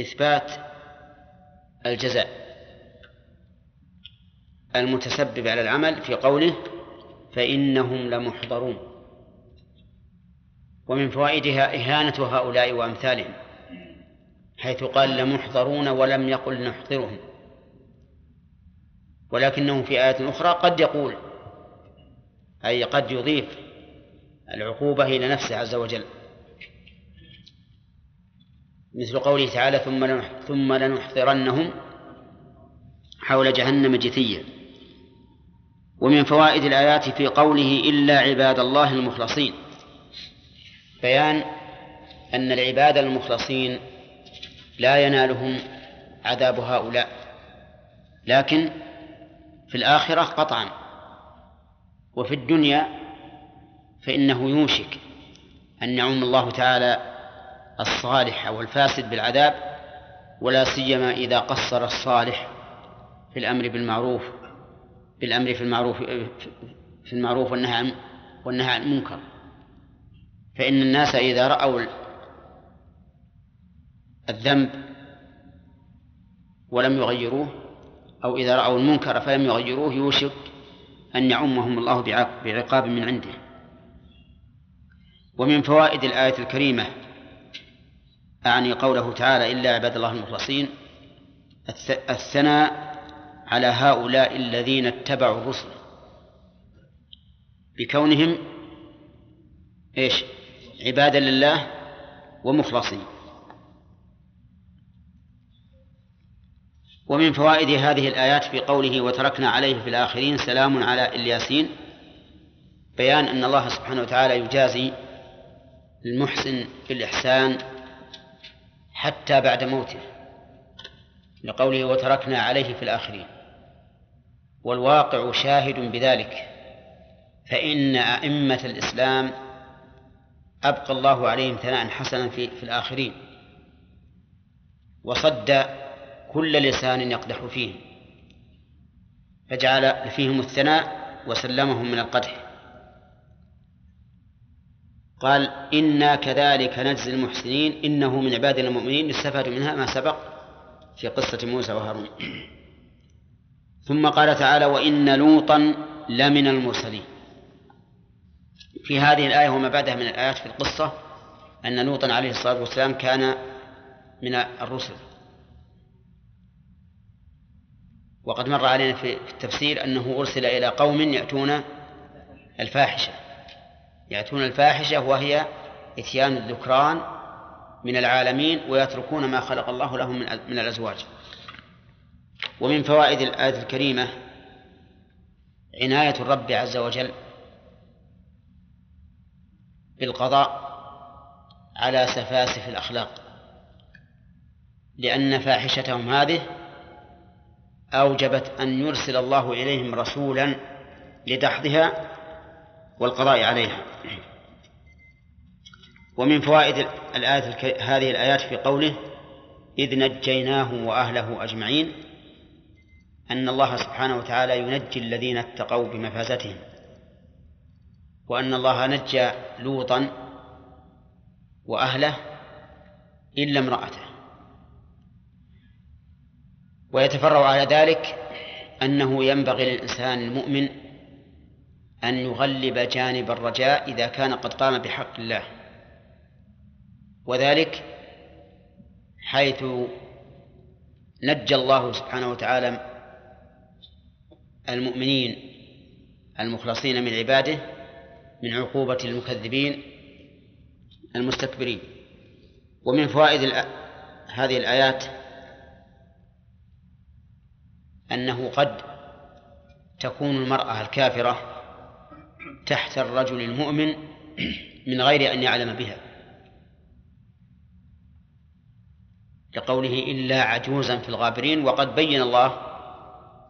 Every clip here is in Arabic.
إثبات الجزاء المتسبب على العمل في قوله فإنهم لمحضرون ومن فوائدها إهانة هؤلاء وأمثالهم حيث قال لمحضرون ولم يقل نحضرهم ولكنه في آية أخرى قد يقول أي قد يضيف العقوبة إلى نفسه عز وجل. مثل قوله تعالى ثم ثم لنحضرنهم حول جهنم جثيا. ومن فوائد الآيات في قوله إلا عباد الله المخلصين. بيان أن العباد المخلصين لا ينالهم عذاب هؤلاء. لكن في الآخرة قطعا. وفي الدنيا فإنه يوشك أن يعم الله تعالى الصالح أو الفاسد بالعذاب ولا سيما إذا قصر الصالح في الأمر بالمعروف بالأمر في المعروف في المعروف والنهي عن والنهي عن المنكر. فإن الناس إذا رأوا الذنب ولم يغيروه أو إذا رأوا المنكر فلم يغيروه يوشك أن يعمهم الله بعقاب من عنده. ومن فوائد الآية الكريمة أعني قوله تعالى إلا عباد الله المخلصين الثناء على هؤلاء الذين اتبعوا الرسل. بكونهم إيش؟ عبادا لله ومخلصين. ومن فوائد هذه الآيات في قوله وتركنا عليه في الآخرين سلام على الياسين بيان أن الله سبحانه وتعالى يجازي المحسن بالإحسان حتى بعد موته لقوله وتركنا عليه في الآخرين. والواقع شاهد بذلك فإن أئمة الإسلام أبقى الله عليهم ثناء حسنا في, في الآخرين وصد كل لسان يقدح فيهم فجعل فيهم الثناء وسلمهم من القدح. قال إنا كذلك نجزي المحسنين. إنه من عبادنا المؤمنين. يستفاد منها ما سبق في قصة موسى وهارون. ثم قال تعالى وإن لوطا لمن المرسلين. في هذه الآية وما بعدها من الآيات في القصة أن لوطا عليه الصلاة والسلام كان من الرسل. وقد مر علينا في التفسير أنه أرسل إلى قوم يأتون الفاحشة. يأتون الفاحشة وهي إتيان الذكران من العالمين ويتركون ما خلق الله لهم من الأزواج. ومن فوائد الآية الكريمة عناية الرب عز وجل بالقضاء على سفاسف الأخلاق. لأن فاحشتهم هذه أوجبت أن يرسل الله إليهم رسولا لدحضها والقضاء عليها. ومن فوائد الآية هذه الآيات في قوله إذ نجيناه وأهله أجمعين أن الله سبحانه وتعالى ينجي الذين اتقوا بمفازتهم وأن الله نجى لوطا وأهله إلا امرأته. ويتفرع على ذلك أنه ينبغي للإنسان المؤمن أن يغلب جانب الرجاء إذا كان قد قام بحق الله. وذلك حيث نجى الله سبحانه وتعالى المؤمنين المخلصين من عباده من عقوبة المكذبين المستكبرين. ومن فوائد هذه الآيات أنه قد تكون المرأة الكافرة تحت الرجل المؤمن من غير أن يعلم بها. لقوله إلا عجوزا في الغابرين وقد بين الله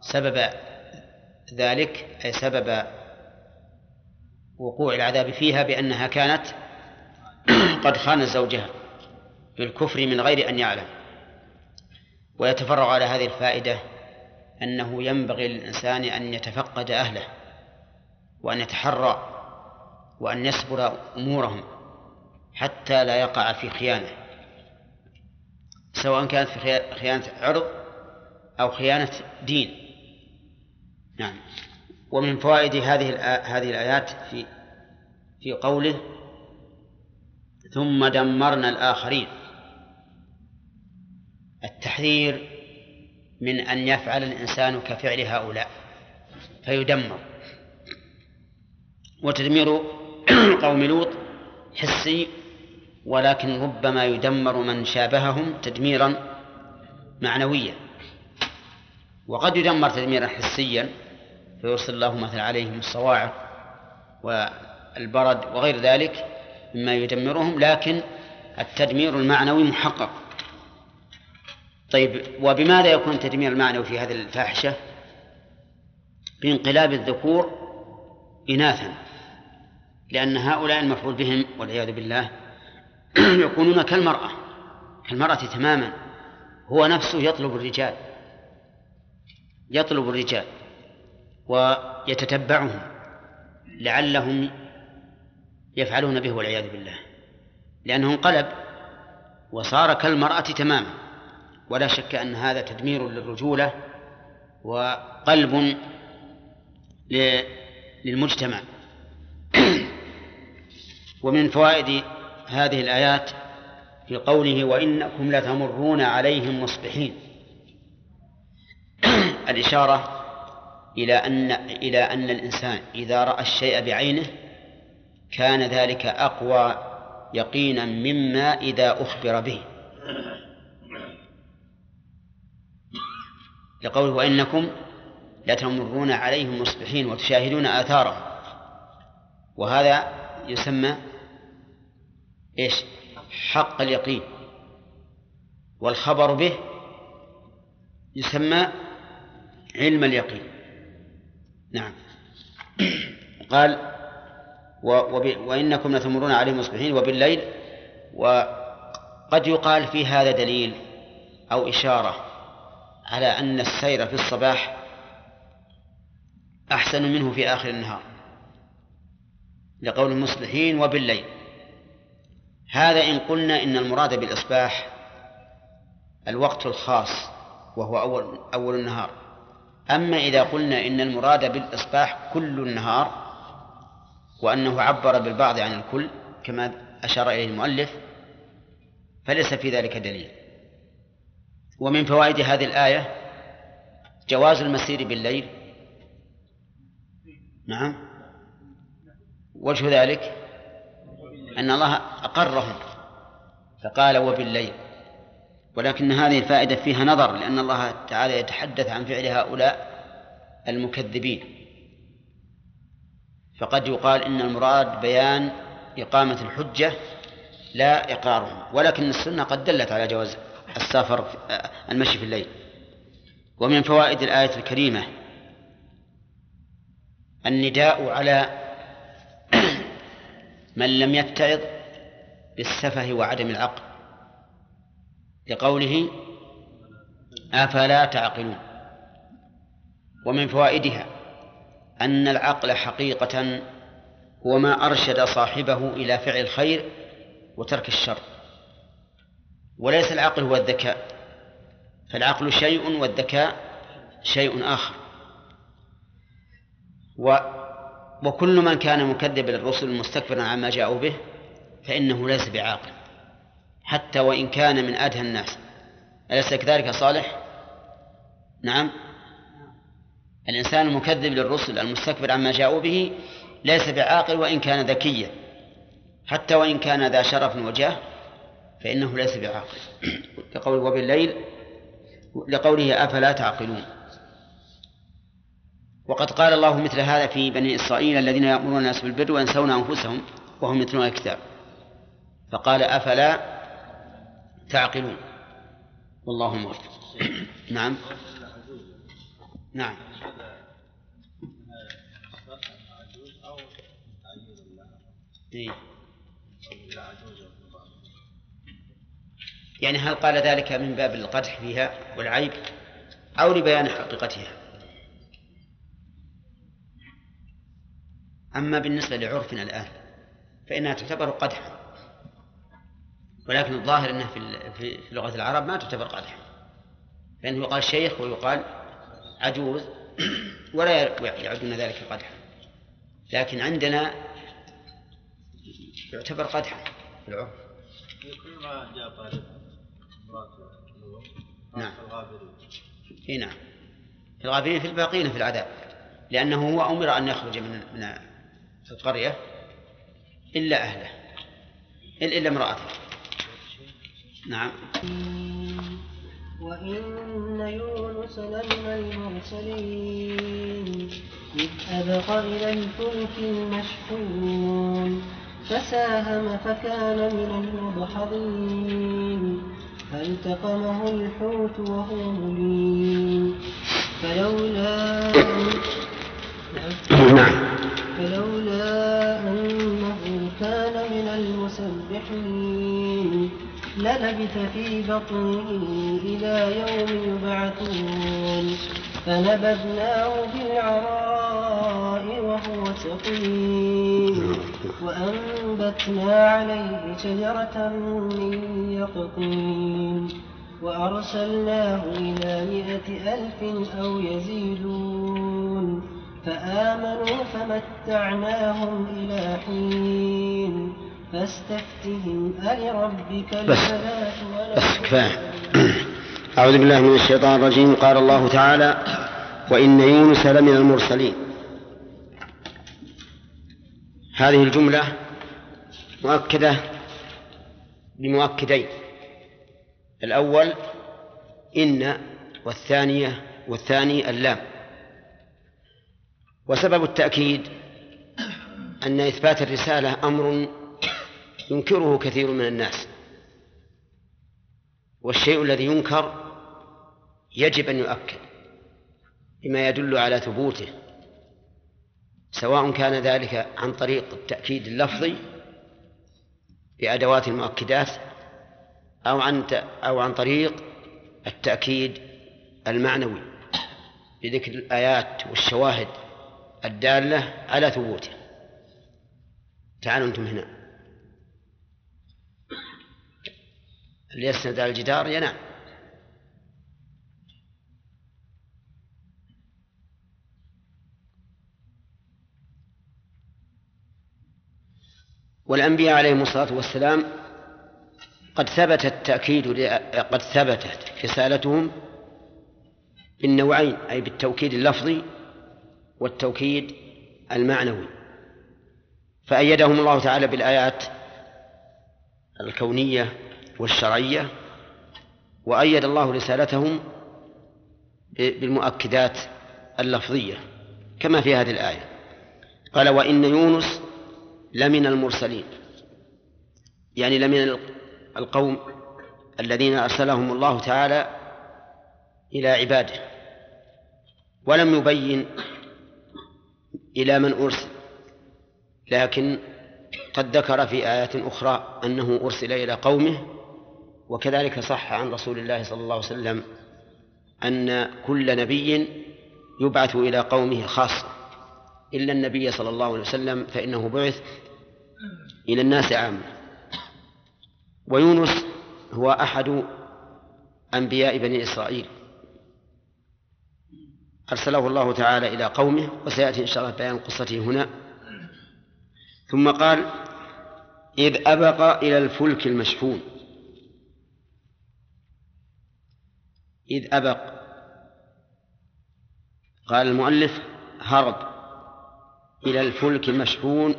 سبب ذلك أي سبب وقوع العذاب فيها بأنها كانت قد خانت زوجها بالكفر من غير أن يعلم. ويتفرع على هذه الفائدة أنه ينبغي للإنسان أن يتفقد أهله. وأن يتحرى وأن يصبر أمورهم حتى لا يقع في خيانة سواء كانت في خيانة عرض أو خيانة دين. نعم. ومن فوائد هذه هذه الآيات في في قوله ثم دمرنا الآخرين. التحذير من أن يفعل الإنسان كفعل هؤلاء فيدمر. وتدمير قوم لوط حسي ولكن ربما يدمر من شابههم تدميرا معنويا. وقد يدمر تدميرا حسيا فيرسل الله مثلا عليهم الصواعق والبرد وغير ذلك مما يدمرهم لكن التدمير المعنوي محقق. طيب وبماذا يكون التدمير المعنوي في هذه الفاحشة؟ بانقلاب الذكور إناثا. لأن هؤلاء المفعول بهم والعياذ بالله يكونون كالمرأة كالمرأة تماما. هو نفسه يطلب الرجال يطلب الرجال ويتتبعهم لعلهم يفعلون به والعياذ بالله. لأنه انقلب وصار كالمرأة تماما. ولا شك أن هذا تدمير للرجولة وقلب للمجتمع. ومن فوائد هذه الآيات في قوله وإنكم لتمرون عليهم مصبحين. الإشارة إلى أن إلى أن الإنسان إذا رأى الشيء بعينه كان ذلك أقوى يقينا مما إذا أخبر به. لقوله وإنكم لتمرون عليهم مصبحين وتشاهدون آثارهم. وهذا يسمى إيش؟ حق اليقين. والخبر به يسمى علم اليقين. نعم. قال وإنكم لتمرون عليهم مصبحين وبالليل وقد يقال في هذا دليل أو إشارة على أن السير في الصباح أحسن منه في آخر النهار لقول المصلحين وبالليل. هذا إن قلنا إن المراد بالإصباح الوقت الخاص وهو أول أول النهار. أما إذا قلنا إن المراد بالإصباح كل النهار وأنه عبر بالبعض عن الكل كما أشار إليه المؤلف فليس في ذلك دليل. ومن فوائد هذه الآية جواز المسير بالليل. نعم. وجه ذلك أن الله أقرهم فقال وبالليل. ولكن هذه الفائدة فيها نظر لأن الله تعالى يتحدث عن فعل هؤلاء المكذبين. فقد يقال إن المراد بيان إقامة الحجة لا إقرارهم. ولكن السنة قد دلت على جواز السفر المشي في الليل. ومن فوائد الآية الكريمة النداء على من لم يتعظ بالسفه وعدم العقل. لقوله أفلا تعقلون. ومن فوائدها أن العقل حقيقة هو ما أرشد صاحبه إلى فعل الخير وترك الشر. وليس العقل هو الذكاء فالعقل شيء والذكاء شيء آخر. و وكل من كان مكذبا للرسل مستكبرا عما جاءوا به فإنه ليس بعاقل حتى وإن كان من أدهى الناس. أليس كذلك صالح؟ نعم. الإنسان المكذب للرسل المستكبر عما جاءوا به ليس بعاقل وإن كان ذكيا حتى وإن كان ذا شرف وجاه فإنه ليس بعاقل. لقول وبالليل لقوله أفلا تعقلون؟ وقد قال الله مثل هذا في بني إسرائيل الذين يأمرون الناس بالبر وينسون أنفسهم وهم يتلون الكتاب. فقال أفلا تعقلون؟ والله موفق. نعم. نعم. إيه. يعني هل قال ذلك من باب القدح فيها والعيب أو لبيان حقيقتها؟ أما بالنسبة لعرفنا الآن فإنها تعتبر قدحا. ولكن الظاهر أنه في, في لغة العرب ما تعتبر قدحا. لأنه يقال شيخ ويقال عجوز ولا يعدون ذلك قدحا. لكن عندنا يعتبر قدحا في العرف. كل ما جاء طالب نعم. إي نعم. في الغابرين في الباقين في العذاب. لأنه هو أمر أن يخرج من من القرية إلا أهله إلا امرأته. نعم. وإن يونس لمن المرسلين إذ أبق إلى الفلك المشحون فساهم فكان من المضحضين فالتقمه الحوت وهو مليم. فلولا نعم. فلولا المسبحين للبث في بطنه إلى يوم يبعثون. فنبذناه بالعراء وهو سقيم. وأنبتنا عليه شجرة من يقطين. وأرسلناه إلى مائة ألف أو يزيدون. فآمنوا فمتعناهم إلى حين. فاستفتهم ألربك البنات بس كفاية أعوذ بالله من الشيطان الرجيم. قال الله تعالى وإن يونس لمن المرسلين. هذه الجملة مؤكدة بمؤكدين الأول إن والثانية والثاني اللام. وسبب التأكيد أن إثبات الرسالة أمر ينكره كثير من الناس. والشيء الذي ينكر يجب أن يؤكد بما يدل على ثبوته. سواء كان ذلك عن طريق التأكيد اللفظي بأدوات المؤكدات أو عن أو عن طريق التأكيد المعنوي بذكر الآيات والشواهد الدالة على ثبوته. تعالوا أنتم هنا. اللي يسند على الجدار ينام. والأنبياء عليهم الصلاة والسلام قد ثبت التأكيد قد ثبتت رسالتهم بالنوعين أي بالتوكيد اللفظي والتوكيد المعنوي. فأيدهم الله تعالى بالآيات الكونية والشرعية وأيد الله رسالتهم بالمؤكدات اللفظية كما في هذه الآية. قال وإن يونس لمن المرسلين. يعني لمن القوم الذين أرسلهم الله تعالى إلى عباده. ولم يبين إلى من أرسل لكن قد ذكر في آيات أخرى أنه أرسل إلى قومه وكذلك صح عن رسول الله صلى الله عليه وسلم أن كل نبي يبعث إلى قومه خاصة إلا النبي صلى الله عليه وسلم فإنه بعث إلى الناس عامة. ويونس هو أحد أنبياء بني إسرائيل. أرسله الله تعالى إلى قومه وسيأتي إن شاء الله بيان قصته هنا. ثم قال إذ أبق إلى الفلك المشحون. إذ أبق. قال المؤلف هرب إلى الفلك المشحون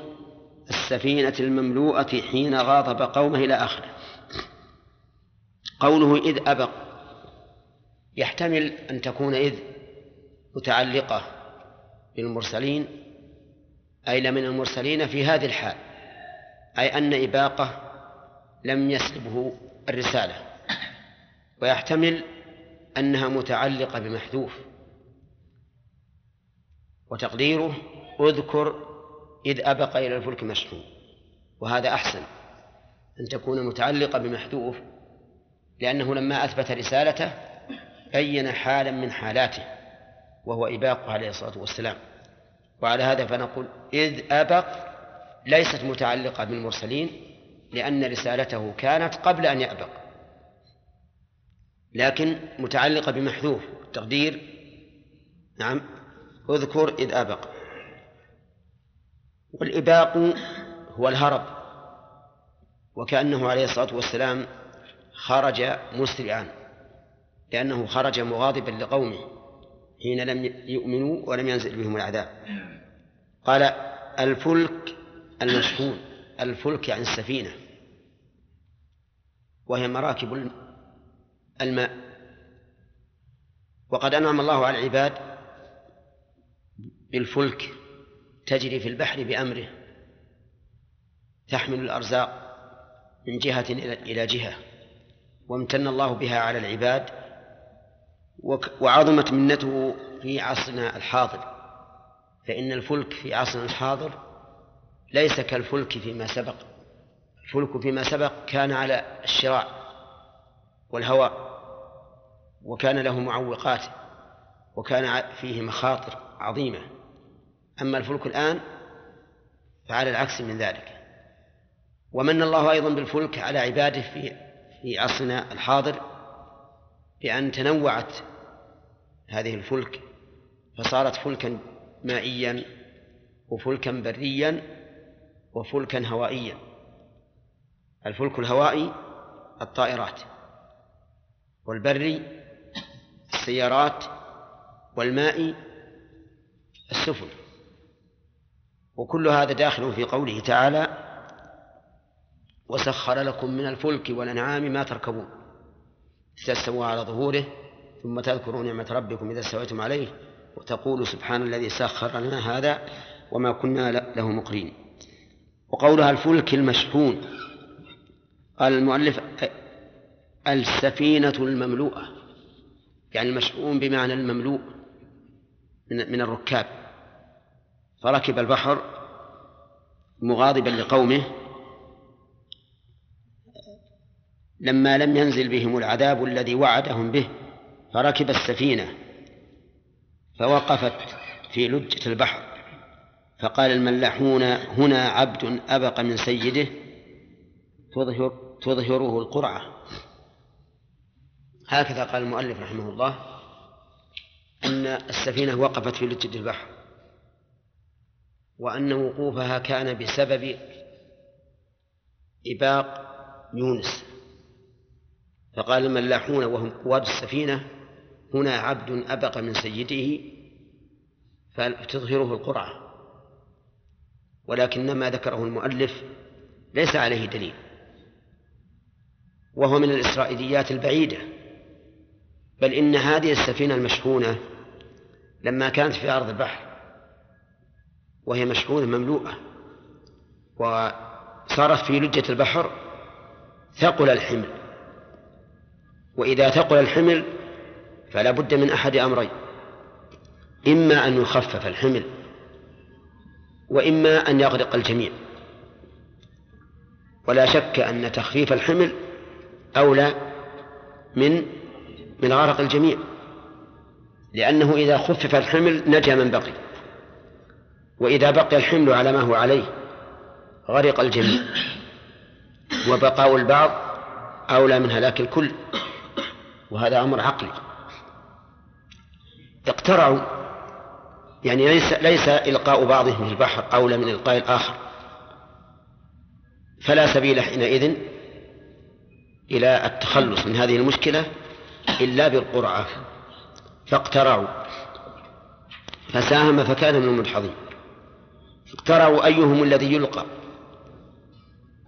السفينة المملوءة حين غاضب قومه إلى آخره. قوله إذ أبق يحتمل أن تكون إذ متعلقة بالمرسلين أي لمن المرسلين في هذه الحال أي أن إباقة لم يسلبه الرسالة. ويحتمل أنها متعلقة بمحذوف. وتقديره اذكر إذ أبق إلى الفلك مشحون وهذا أحسن أن تكون متعلقة بمحذوف لأنه لما أثبت رسالته بين حالا من حالاته وهو إباقه عليه الصلاة والسلام. وعلى هذا فنقول إذ أبق ليست متعلقة بالمرسلين لأن رسالته كانت قبل أن يأبق. لكن متعلقة بمحذوف تقدير نعم. اذكر إذ أبق. والإباق هو الهرب. وكأنه عليه الصلاة والسلام خرج مسرعا لأنه خرج مغاضبا لقومه حين لم يؤمنوا ولم ينزل بهم العذاب. قال الفلك المشحون الفلك يعني السفينة وهي مراكب الماء. وقد أنعم الله على العباد بالفلك تجري في البحر بأمره تحمل الأرزاق من جهة إلى جهة وامتن الله بها على العباد وعظمت منته في عصرنا الحاضر. فإن الفلك في عصرنا الحاضر ليس كالفلك فيما سبق. الفلك فيما سبق كان على الشراع والهواء. وكان له معوقات وكان فيه مخاطر عظيمة. أما الفلك الآن فعلى العكس من ذلك. ومن الله أيضا بالفلك على عباده في في عصرنا الحاضر بأن تنوعت هذه الفلك فصارت فلكا مائيا وفلكا بريا وفلكا هوائيا. الفلك الهوائي الطائرات والبري السيارات والماء السفن. وكل هذا داخل في قوله تعالى وسخر لكم من الفلك والأنعام ما تركبون. تستوى على ظهوره ثم تذكروا نعمة ربكم إذا استويتم عليه وتقولوا سبحان الذي سخر لنا هذا وما كنا له مقرين. وقولها الفلك المشحون. قال المؤلف السفينة المملوءة. يعني المشحون بمعنى المملوء من الركاب. فركب البحر مغاضبا لقومه لما لم ينزل بهم العذاب الذي وعدهم به فركب السفينة فوقفت في لجة البحر. فقال الملاحون هنا عبد أبق من سيده تظهر تظهره القرعة. هكذا قال المؤلف رحمه الله أن السفينة وقفت في لجة البحر وأن وقوفها كان بسبب إباق يونس. فقال الملاحون وهم قواد السفينة هنا عبد أبق من سيده فتظهره القرعة. ولكن ما ذكره المؤلف ليس عليه دليل وهو من الإسرائيليات البعيدة. بل إن هذه السفينة المشحونة لما كانت في أرض البحر وهي مشحونة مملوءة وصارت في لجة البحر ثقل الحمل. وإذا ثقل الحمل فلا بد من أحد أمرين إما أن يخفف الحمل وإما أن يغرق الجميع. ولا شك أن تخفيف الحمل أولى من من غرق الجميع. لأنه إذا خفف الحمل نجا من بقي. وإذا بقي الحمل على ما هو عليه غرق الجميع. وبقاء البعض أولى من هلاك الكل. وهذا أمر عقلي. اقترعوا. يعني ليس ليس إلقاء بعضهم في البحر أولى من إلقاء الآخر. فلا سبيل حينئذ إلى التخلص من هذه المشكلة إلا بالقرعة. فاقترعوا. فساهم فكان من المدحضين اقترعوا أيهم الذي يلقى.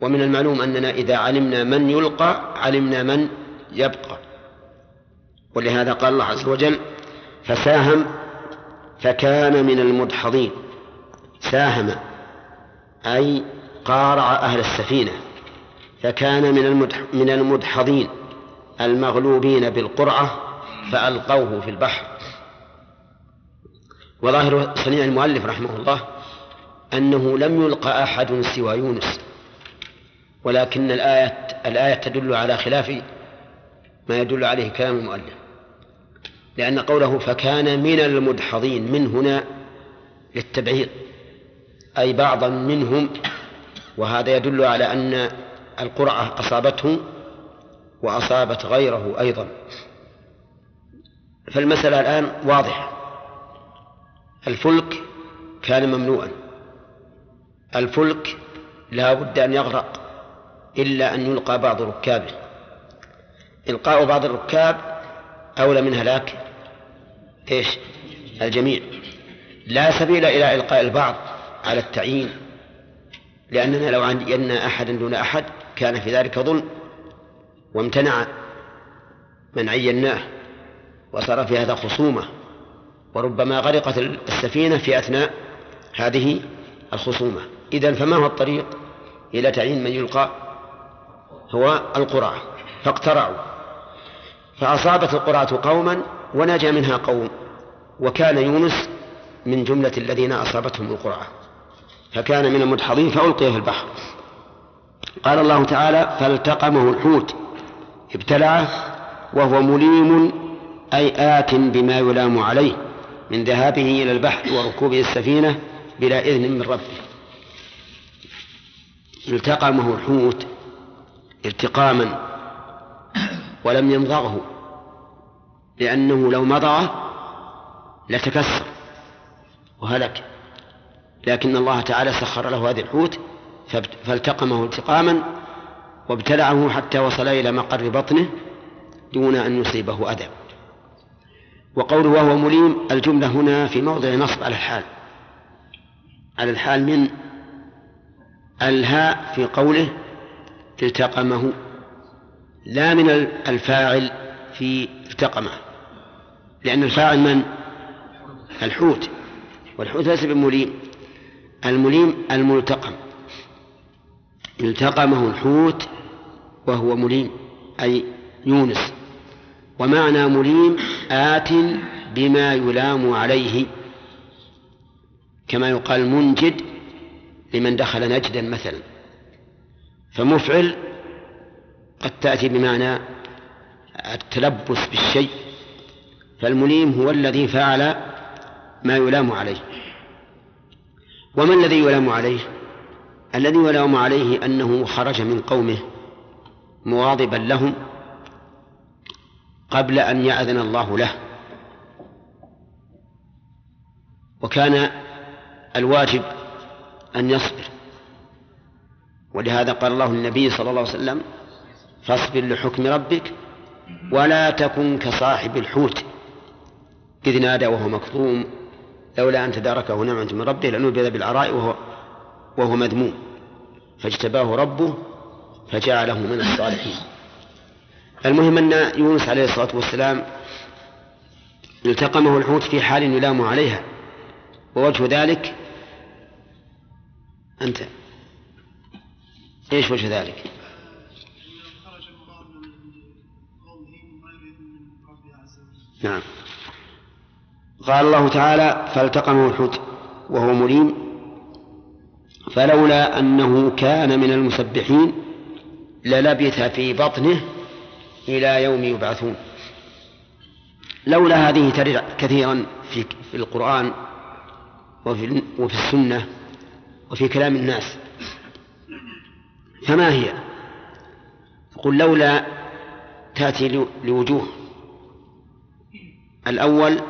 ومن المعلوم أننا إذا علمنا من يلقى علمنا من يبقى. ولهذا قال الله عز وجل فساهم فكان من المدحضين ساهم أي قارع أهل السفينة فكان من من المدحضين المغلوبين بالقرعة فألقوه في البحر. وظاهر صنيع المؤلف رحمه الله أنه لم يلقى أحد سوى يونس ولكن الآية الآية تدل على خلاف ما يدل عليه كلام المؤلف لأن قوله فكان من المدحضين من هنا للتبعيض أي بعضا منهم وهذا يدل على أن القرعة أصابته وأصابت غيره أيضا. فالمسألة الآن واضحة. الفلك كان ممنوعا. الفلك لا بد أن يغرق إلا أن يلقى بعض ركابه. إلقاء بعض الركاب أولى من هلاك إيش؟ الجميع. لا سبيل إلى إلقاء البعض على التعيين لأننا لو عينا أحدا دون أحد كان في ذلك ظلم. وامتنع من عيناه وصار في هذا خصومة وربما غرقت السفينة في أثناء هذه الخصومة. إذا فما هو الطريق إلى تعيين من يلقى هو القرعة فاقترعوا. فأصابت القرعة قوما ونجا منها قوم وكان يونس من جملة الذين أصابتهم القرعة فكان من المدحضين فألقي في البحر. قال الله تعالى فالتقمه الحوت. ابتلعه وهو مليم أي آت بما يلام عليه من ذهابه إلى البحر وركوبه السفينة بلا إذن من ربه. التقمه الحوت التقاما ولم يمضغه لأنه لو مضغه لتكسر وهلك. لكن الله تعالى سخر له هذه الحوت فالتقمه التقاما وابتلعه حتى وصل إلى مقر بطنه دون أن يصيبه أذى وقوله وهو مليم الجملة هنا في موضع نصب على الحال. على الحال من الهاء في قوله التقمه لا من الفاعل في التقمه. لأن الفاعل من؟ الحوت. والحوت ليس بمليم. المليم الملتقم. التقمه الحوت وهو مليم أي يونس. ومعنى مليم آت بما يلام عليه كما يقال منجد لمن دخل نجدا مثلا. فمفعل قد تأتي بمعنى التلبس بالشيء فالمليم هو الذي فعل ما يلام عليه. وما الذي يلام عليه؟ الذي يلام عليه أنه خرج من قومه. مواظبا لهم قبل أن يأذن الله له. وكان الواجب أن يصبر. ولهذا قال الله للنبي صلى الله عليه وسلم فاصبر لحكم ربك ولا تكن كصاحب الحوت. إذ نادى وهو مكظوم لولا أن تداركه نعمة من ربه لنبذ بالعراء وهو وهو مذموم. فاجتباه ربه فجعله من الصالحين. المهم أن يونس عليه الصلاة والسلام التقمه الحوت في حال يلام عليها. ووجه ذلك أنت. إيش وجه ذلك؟ نعم. قال الله تعالى فالتقمه الحوت وهو مليم. فلولا أنه كان من المسبحين للبث في بطنه إلى يوم يبعثون. لولا هذه ترد كثيرا في في القرآن وفي وفي السنة وفي كلام الناس. فما هي؟ قل لولا تأتي لوجوه. الأول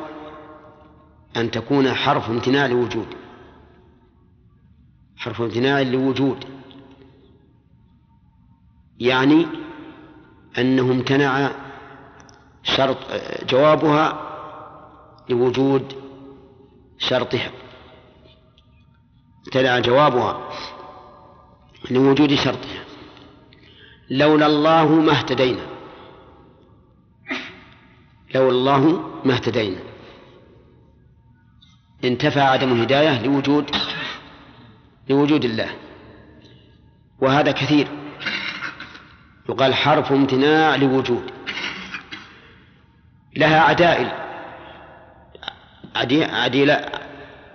أن تكون حرف امتناع لوجود. حرف امتناع لوجود. يعني أنه امتنع شرط جوابها لوجود شرطها امتنع جوابها لوجود شرطها لولا الله ما اهتدينا. لولا الله ما اهتدينا. انتفى عدم الهداية لوجود لوجود الله. وهذا كثير. يقال حرف امتناع لوجود. لها عدائل. عديلة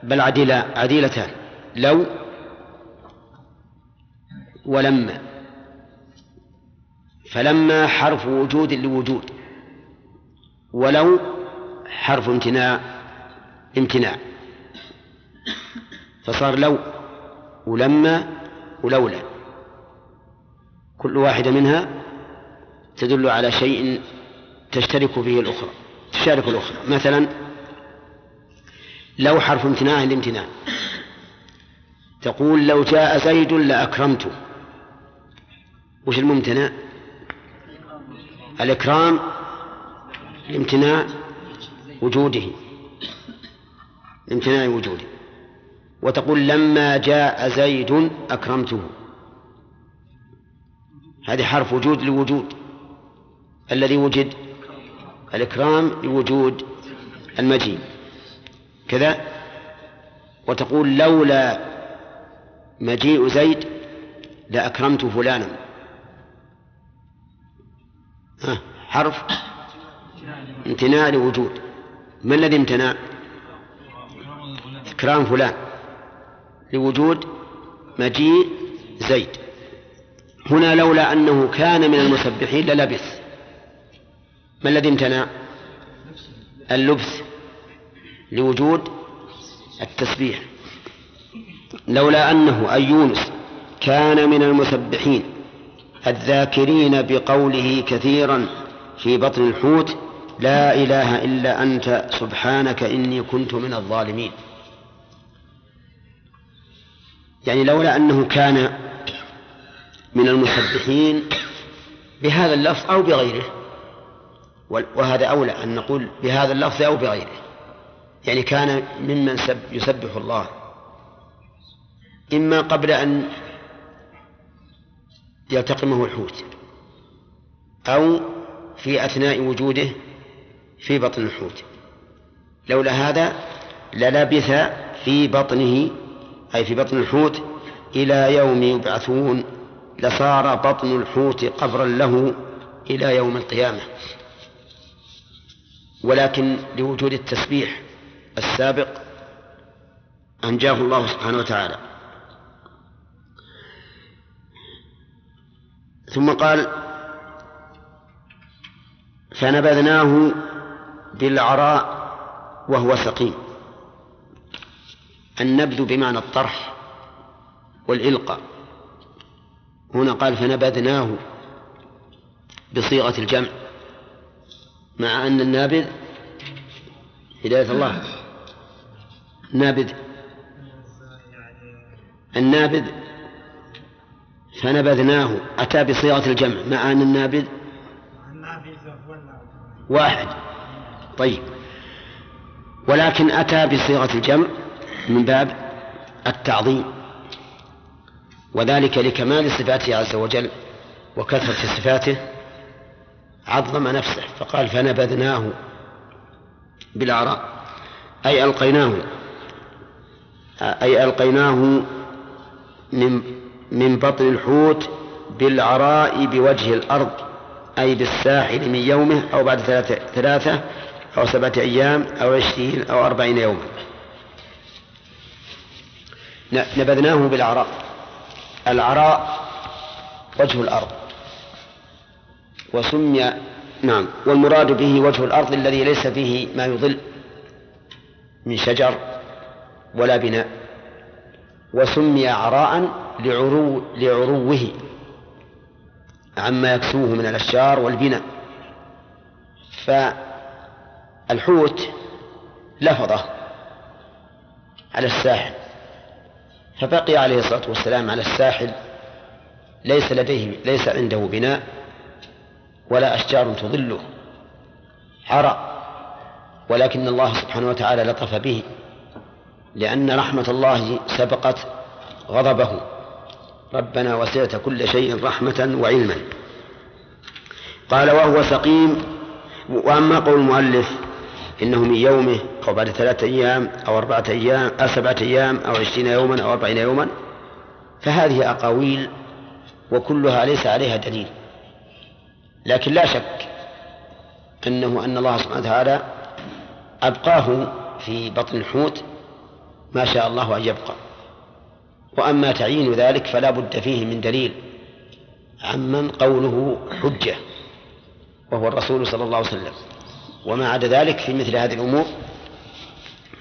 بل عديلة عديلتان. لو ولما. فلما حرف وجود لوجود. ولو حرف امتناع امتناع. فصار لو ولما ولولا. كل واحدة منها تدل على شيء تشترك فيه الأخرى تشارك الأخرى. مثلا لو حرف امتناع الامتناع تقول لو جاء زيد لأكرمته وش الممتنع؟ الإكرام لامتناع وجوده. لامتناع وجوده. وتقول لما جاء زيد أكرمته. هذه حرف وجود لوجود. الذي وجد الإكرام لوجود المجيء كذا. وتقول لولا مجيء زيد لأكرمت فلانا. حرف. امتناع لوجود. ما الذي امتنع؟ إكرام فلان. لوجود مجيء زيد. هنا لولا أنه كان من المسبحين للبث ما الذي امتنع؟ اللبث لوجود التسبيح. لولا أنه أي يونس كان من المسبحين الذاكرين بقوله كثيرا في بطن الحوت لا إله إلا أنت سبحانك إني كنت من الظالمين. يعني لولا أنه كان من المسبحين بهذا اللفظ أو بغيره. وهذا أولى أن نقول بهذا اللفظ أو بغيره. يعني كان ممن سب يسبح الله. إما قبل أن يلتقمه الحوت أو في أثناء وجوده في بطن الحوت. لولا هذا للبث في بطنه أي في بطن الحوت إلى يوم يبعثون. لصار بطن الحوت قبرا له إلى يوم القيامة. ولكن لوجود التسبيح السابق أنجاه الله سبحانه وتعالى. ثم قال فنبذناه بالعراء وهو سقيم. النبذ بمعنى الطرح والإلقاء. هنا قال فنبذناه بصيغة الجمع مع أن النابذ هداية الله. نابذ النابذ فنبذناه أتى بصيغة الجمع مع أن النابذ واحد. طيب ولكن أتى بصيغة الجمع من باب التعظيم. وذلك لكمال صفاته عز وجل وكثرة صفاته عظم نفسه. فقال فنبذناه بالعراء. أي ألقيناه. أي ألقيناه من من بطن الحوت بالعراء بوجه الأرض أي بالساحل من يومه أو بعد ثلاثة, ثلاثة أو سبعة أيام أو عشرين أو أربعين يوما. نبذناه بالعراء. العراء وجه الأرض. وسمي نعم والمراد به وجه الأرض الذي ليس فيه ما يضل من شجر ولا بناء. وسمي عراء لعرو لعروه عما يكسوه من الأشجار والبناء. فالحوت لفظة على الساحل. فبقي عليه الصلاة والسلام على الساحل. ليس لديه ليس عنده بناء ولا أشجار تظله. عرى ولكن الله سبحانه وتعالى لطف به لأن رحمة الله سبقت غضبه. ربنا وسعت كل شيء رحمة وعلما. قال وهو سقيم. وأما قول المؤلف إنه من يومه أو بعد ثلاثة أيام أو أربعة أيام أو سبعة أيام أو عشرين يوما أو أربعين يوما فهذه أقاويل وكلها ليس عليها دليل. لكن لا شك أنه أن الله سبحانه وتعالى أبقاه في بطن الحوت ما شاء الله أن يبقى. وأما تعيين ذلك فلا بد فيه من دليل عمن قوله حجة وهو الرسول صلى الله عليه وسلم. وما عدا ذلك في مثل هذه الأمور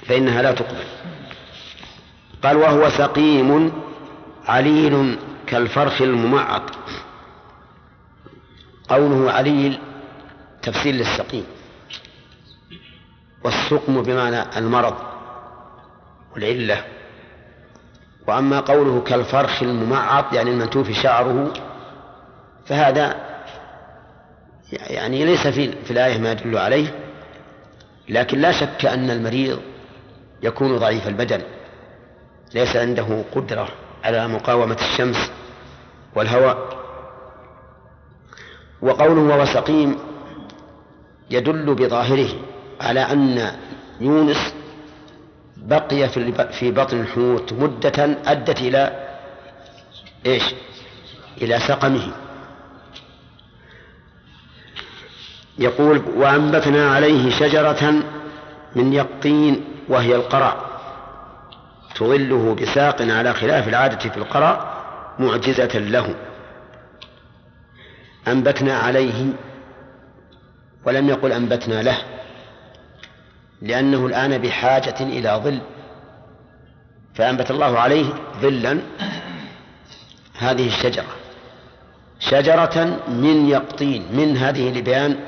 فإنها لا تقبل. قال وهو سقيم عليل كالفرخ الممعط. قوله عليل تفسير للسقيم. والسقم بمعنى المرض والعلة. وأما قوله كالفرخ الممعط يعني المنتوف شعره فهذا يعني ليس في, في الآية ما يدل عليه لكن لا شك أن المريض يكون ضعيف البدن. ليس عنده قدرة على مقاومة الشمس والهواء. وقوله وهو سقيم يدل بظاهره على أن يونس بقي في بطن الحوت مدة أدت إلى إيش؟ إلى سقمه. يقول وأنبتنا عليه شجرة من يقطين وهي القرع تظله بساق على خلاف العادة في القرع معجزة له. أنبتنا عليه ولم يقل أنبتنا له لأنه الآن بحاجة إلى ظل. فأنبت الله عليه ظلا هذه الشجرة. شجرة من يقطين من هذه لبيان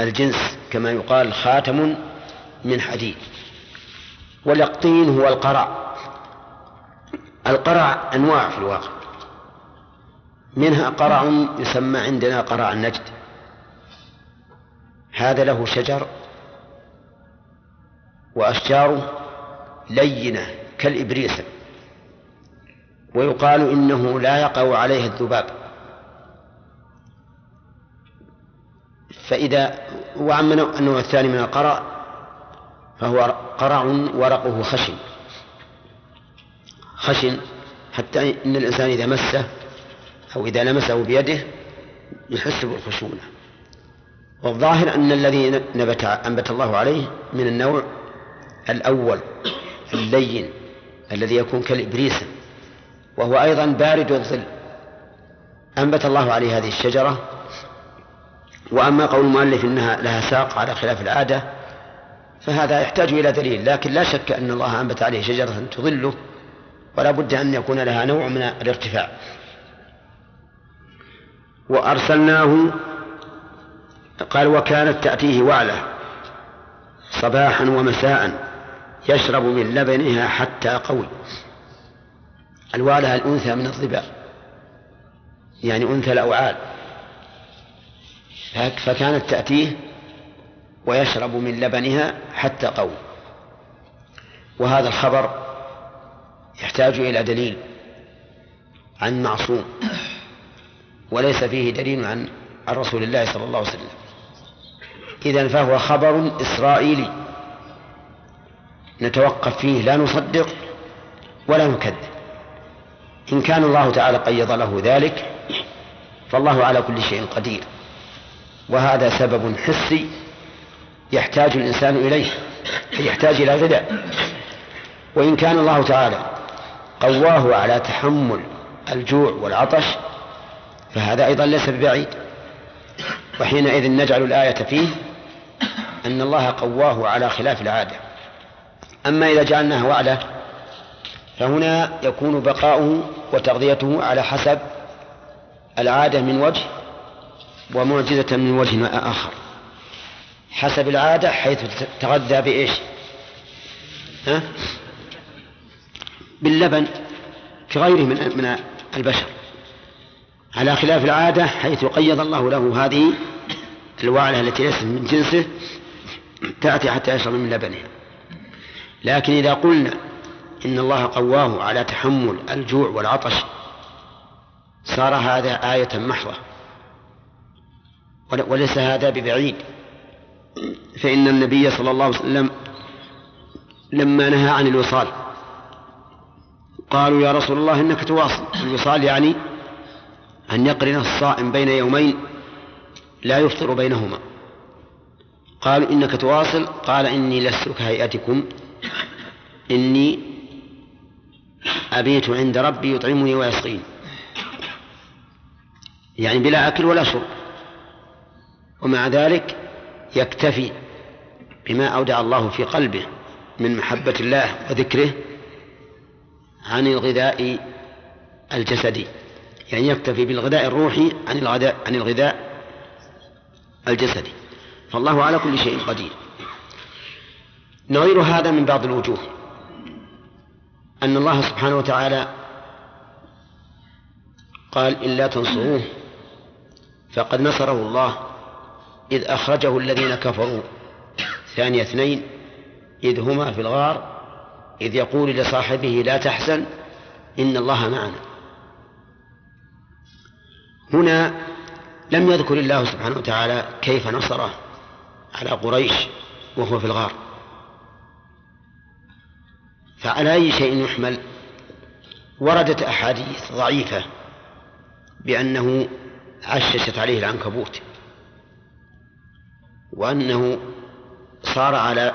الجنس كما يقال خاتم من حديد. واليقطين هو القرع. القرع أنواع في الواقع. منها قرع يسمى عندنا قرع النجد. هذا له شجر وأشجاره لينة كالإبريس. ويقال إنه لا يقع عليه الذباب. فإذا وأما النوع الثاني من القرع فهو قرع ورقه خشن. خشن حتى إن الإنسان إذا مسه أو إذا لمسه بيده يحس بالخشونة والظاهر أن الذي نبت أنبت الله عليه من النوع الأول اللين الذي يكون كالإبريس. وهو أيضا بارد الظل. أنبت الله عليه هذه الشجرة. وأما قول المؤلف إنها لها ساق على خلاف العادة فهذا يحتاج إلى دليل لكن لا شك أن الله أنبت عليه شجرة تظله ولا بد أن يكون لها نوع من الارتفاع. وأرسلناه قال وكانت تأتيه وعلة صباحا ومساء يشرب من لبنها حتى قوي. الوالة الأنثى من الظباء يعني أنثى الأوعال. فكانت تأتيه ويشرب من لبنها حتى قوي وهذا الخبر يحتاج إلى دليل عن معصوم وليس فيه دليل عن عن رسول الله صلى الله عليه وسلم. إذا فهو خبر إسرائيلي. نتوقف فيه لا نصدق ولا نكذب. إن كان الله تعالى قيض له ذلك فالله على كل شيء قدير. وهذا سبب حسي يحتاج الإنسان إليه يحتاج إلى غذاء. وإن كان الله تعالى قواه على تحمل الجوع والعطش فهذا أيضا ليس ببعيد. وحينئذ نجعل الآية فيه أن الله قواه على خلاف العادة. أما إذا جعلناها وعلة فهنا يكون بقاؤه وتغذيته على حسب العادة من وجه ومعجزة من وجه آخر. حسب العادة حيث تغذى بإيش؟ ها؟ باللبن كغيره من من البشر. على خلاف العادة حيث قيض الله له هذه الوعلة التي ليست من جنسه تأتي حتى يشرب من لبنها لكن إذا قلنا إن الله قواه على تحمل الجوع والعطش صار هذا آية محضة. وليس هذا ببعيد. فإن النبي صلى الله عليه وسلم لما نهى عن الوصال قالوا يا رسول الله إنك تواصل. الوصال يعني أن يقرن الصائم بين يومين لا يفطر بينهما. قالوا إنك تواصل. قال إني لست كهيئتكم. إني أبيت عند ربي يطعمني ويسقيني. يعني بلا أكل ولا شرب. ومع ذلك يكتفي بما أودع الله في قلبه من محبة الله وذكره عن الغذاء الجسدي. يعني يكتفي بالغذاء الروحي عن الغذاء عن الغذاء الجسدي. فالله على كل شيء قدير. نظير هذا من بعض الوجوه. أن الله سبحانه وتعالى قال إلا تنصروه فقد نصره الله إذ أخرجه الذين كفروا. ثاني اثنين إذ هما في الغار إذ يقول لصاحبه لا تحزن إن الله معنا. هنا لم يذكر الله سبحانه وتعالى كيف نصره على قريش وهو في الغار. فعلى أي شيء يحمل؟ وردت أحاديث ضعيفة بأنه عششت عليه العنكبوت. وأنه صار على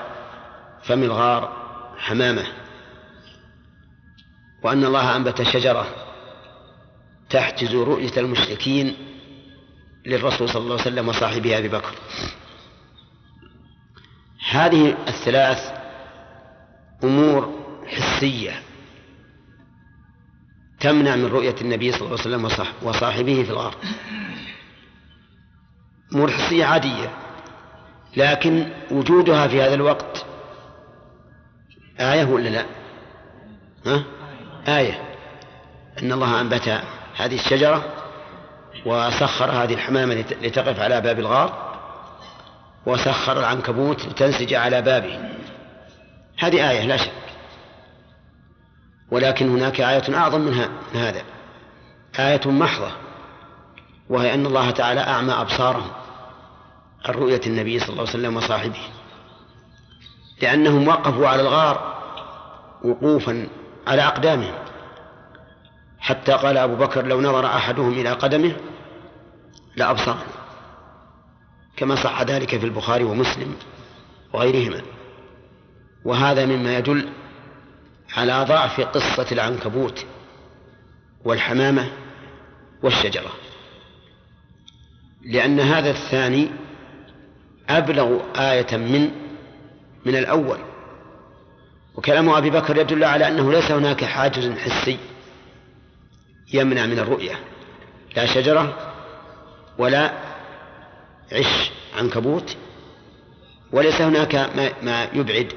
فم الغار حمامة. وأن الله أنبت شجرة تحجز رؤية المشركين للرسول صلى الله عليه وسلم وصاحبه أبي بكر. هذه الثلاث أمور حسية تمنع من رؤية النبي صلى الله عليه وسلم وصاحبه في الغار. أمور حسية عادية. لكن وجودها في هذا الوقت آية ولا لا؟ ها؟ آية. أن الله أنبت هذه الشجرة وسخر هذه الحمامة لتقف على باب الغار وسخر العنكبوت لتنسج على بابه. هذه آية لا شك. ولكن هناك آية أعظم منها من هذا. آية محضة وهي أن الله تعالى أعمى أبصارهم. عن رؤية النبي صلى الله عليه وسلم وصاحبه لأنهم وقفوا على الغار وقوفا على أقدامهم حتى قال أبو بكر لو نظر أحدهم إلى قدمه لأبصرنا كما صح ذلك في البخاري ومسلم وغيرهما. وهذا مما يدل على ضعف قصة العنكبوت والحمامة والشجرة لأن هذا الثاني أبلغ آية من من الأول. وكلام أبي بكر يدل على أنه ليس هناك حاجز حسي يمنع من الرؤية. لا شجرة ولا عش عنكبوت وليس هناك ما, ما يبعد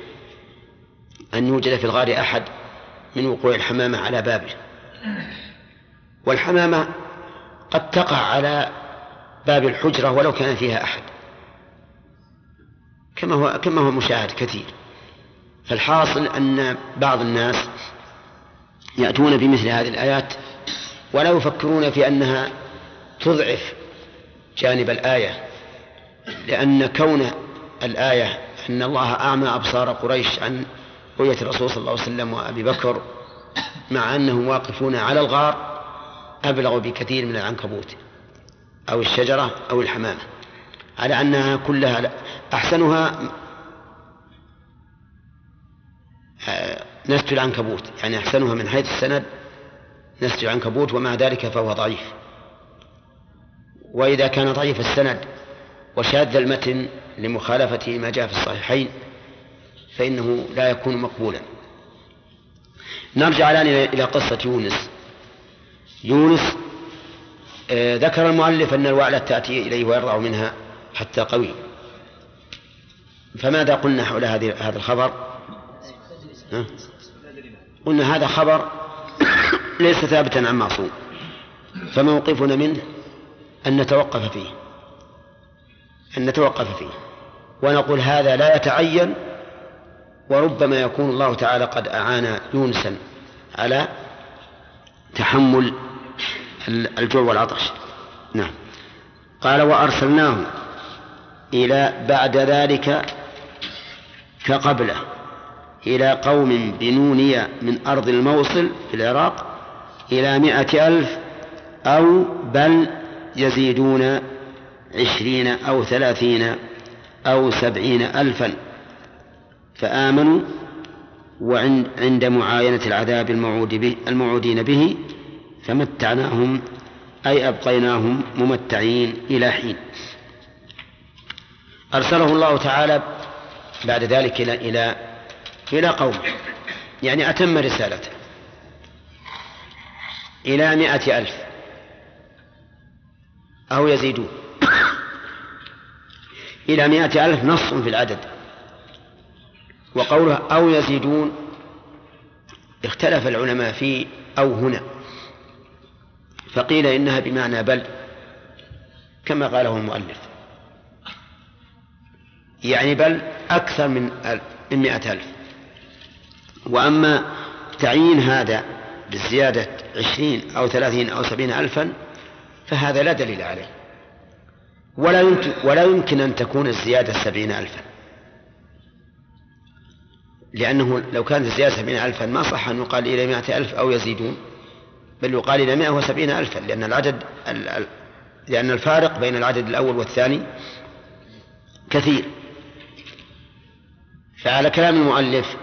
أن يوجد في الغار أحد من وقوع الحمامة على بابه. والحمامة قد تقع على باب الحجرة ولو كان فيها أحد. كما هو كما هو مشاهد كثير. فالحاصل أن بعض الناس يأتون بمثل هذه الآيات ولا يفكرون في أنها تضعف جانب الآية لأن كون الآية أن الله أعمى أبصار قريش عن رؤية الرسول صلى الله عليه وسلم وأبي بكر مع أنهم واقفون على الغار أبلغ بكثير من العنكبوت أو الشجرة أو الحمامة. على أنها كلها أحسنها آه، نسج العنكبوت. يعني أحسنها من حيث السند نسج العنكبوت ومع ذلك فهو ضعيف. وإذا كان ضعيف السند وشاذ المتن لمخالفة ما جاء في الصحيحين فإنه لا يكون مقبولا. نرجع الآن إلى قصة يونس. يونس آه، ذكر المؤلف أن الوعلة تأتي إليه ويرضع منها. حتى قوي. فماذا قلنا حول هذه هذا الخبر؟ ها؟ قلنا هذا خبر ليس ثابتا عن معصوم. فموقفنا منه أن نتوقف فيه. أن نتوقف فيه. ونقول هذا لا يتعين وربما يكون الله تعالى قد أعان يونسا على تحمل الجوع والعطش. نعم. قال وأرسلناه إلى بعد ذلك كقبله إلى قوم بنونية من أرض الموصل في العراق إلى مائة ألف أو بل يزيدون عشرين أو ثلاثين أو سبعين ألفا فآمنوا وعند عند معاينة العذاب الموعود به الموعودين به فمتعناهم أي أبقيناهم ممتعين إلى حين. أرسله الله تعالى بعد ذلك إلى إلى إلى قوم. يعني أتم رسالته. إلى مائة ألف. أو يزيدون. إلى مائة ألف نص في العدد. وقوله أو يزيدون اختلف العلماء في أو هنا. فقيل إنها بمعنى بل كما قاله المؤلف. يعني بل أكثر من مئة ألف. وأما تعيين هذا بالزيادة عشرين أو ثلاثين أو سبعين ألفا فهذا لا دليل عليه. ولا يمكن, ولا يمكن أن تكون الزيادة سبعين ألفا. لأنه لو كانت الزيادة سبعين ألفا ما صح أن يقال إلى مائة ألف أو يزيدون بل يقال إلى مائة وسبعين ألفا لأن العدد لأن الفارق بين العدد الأول والثاني كثير. فعلى كلام المؤلف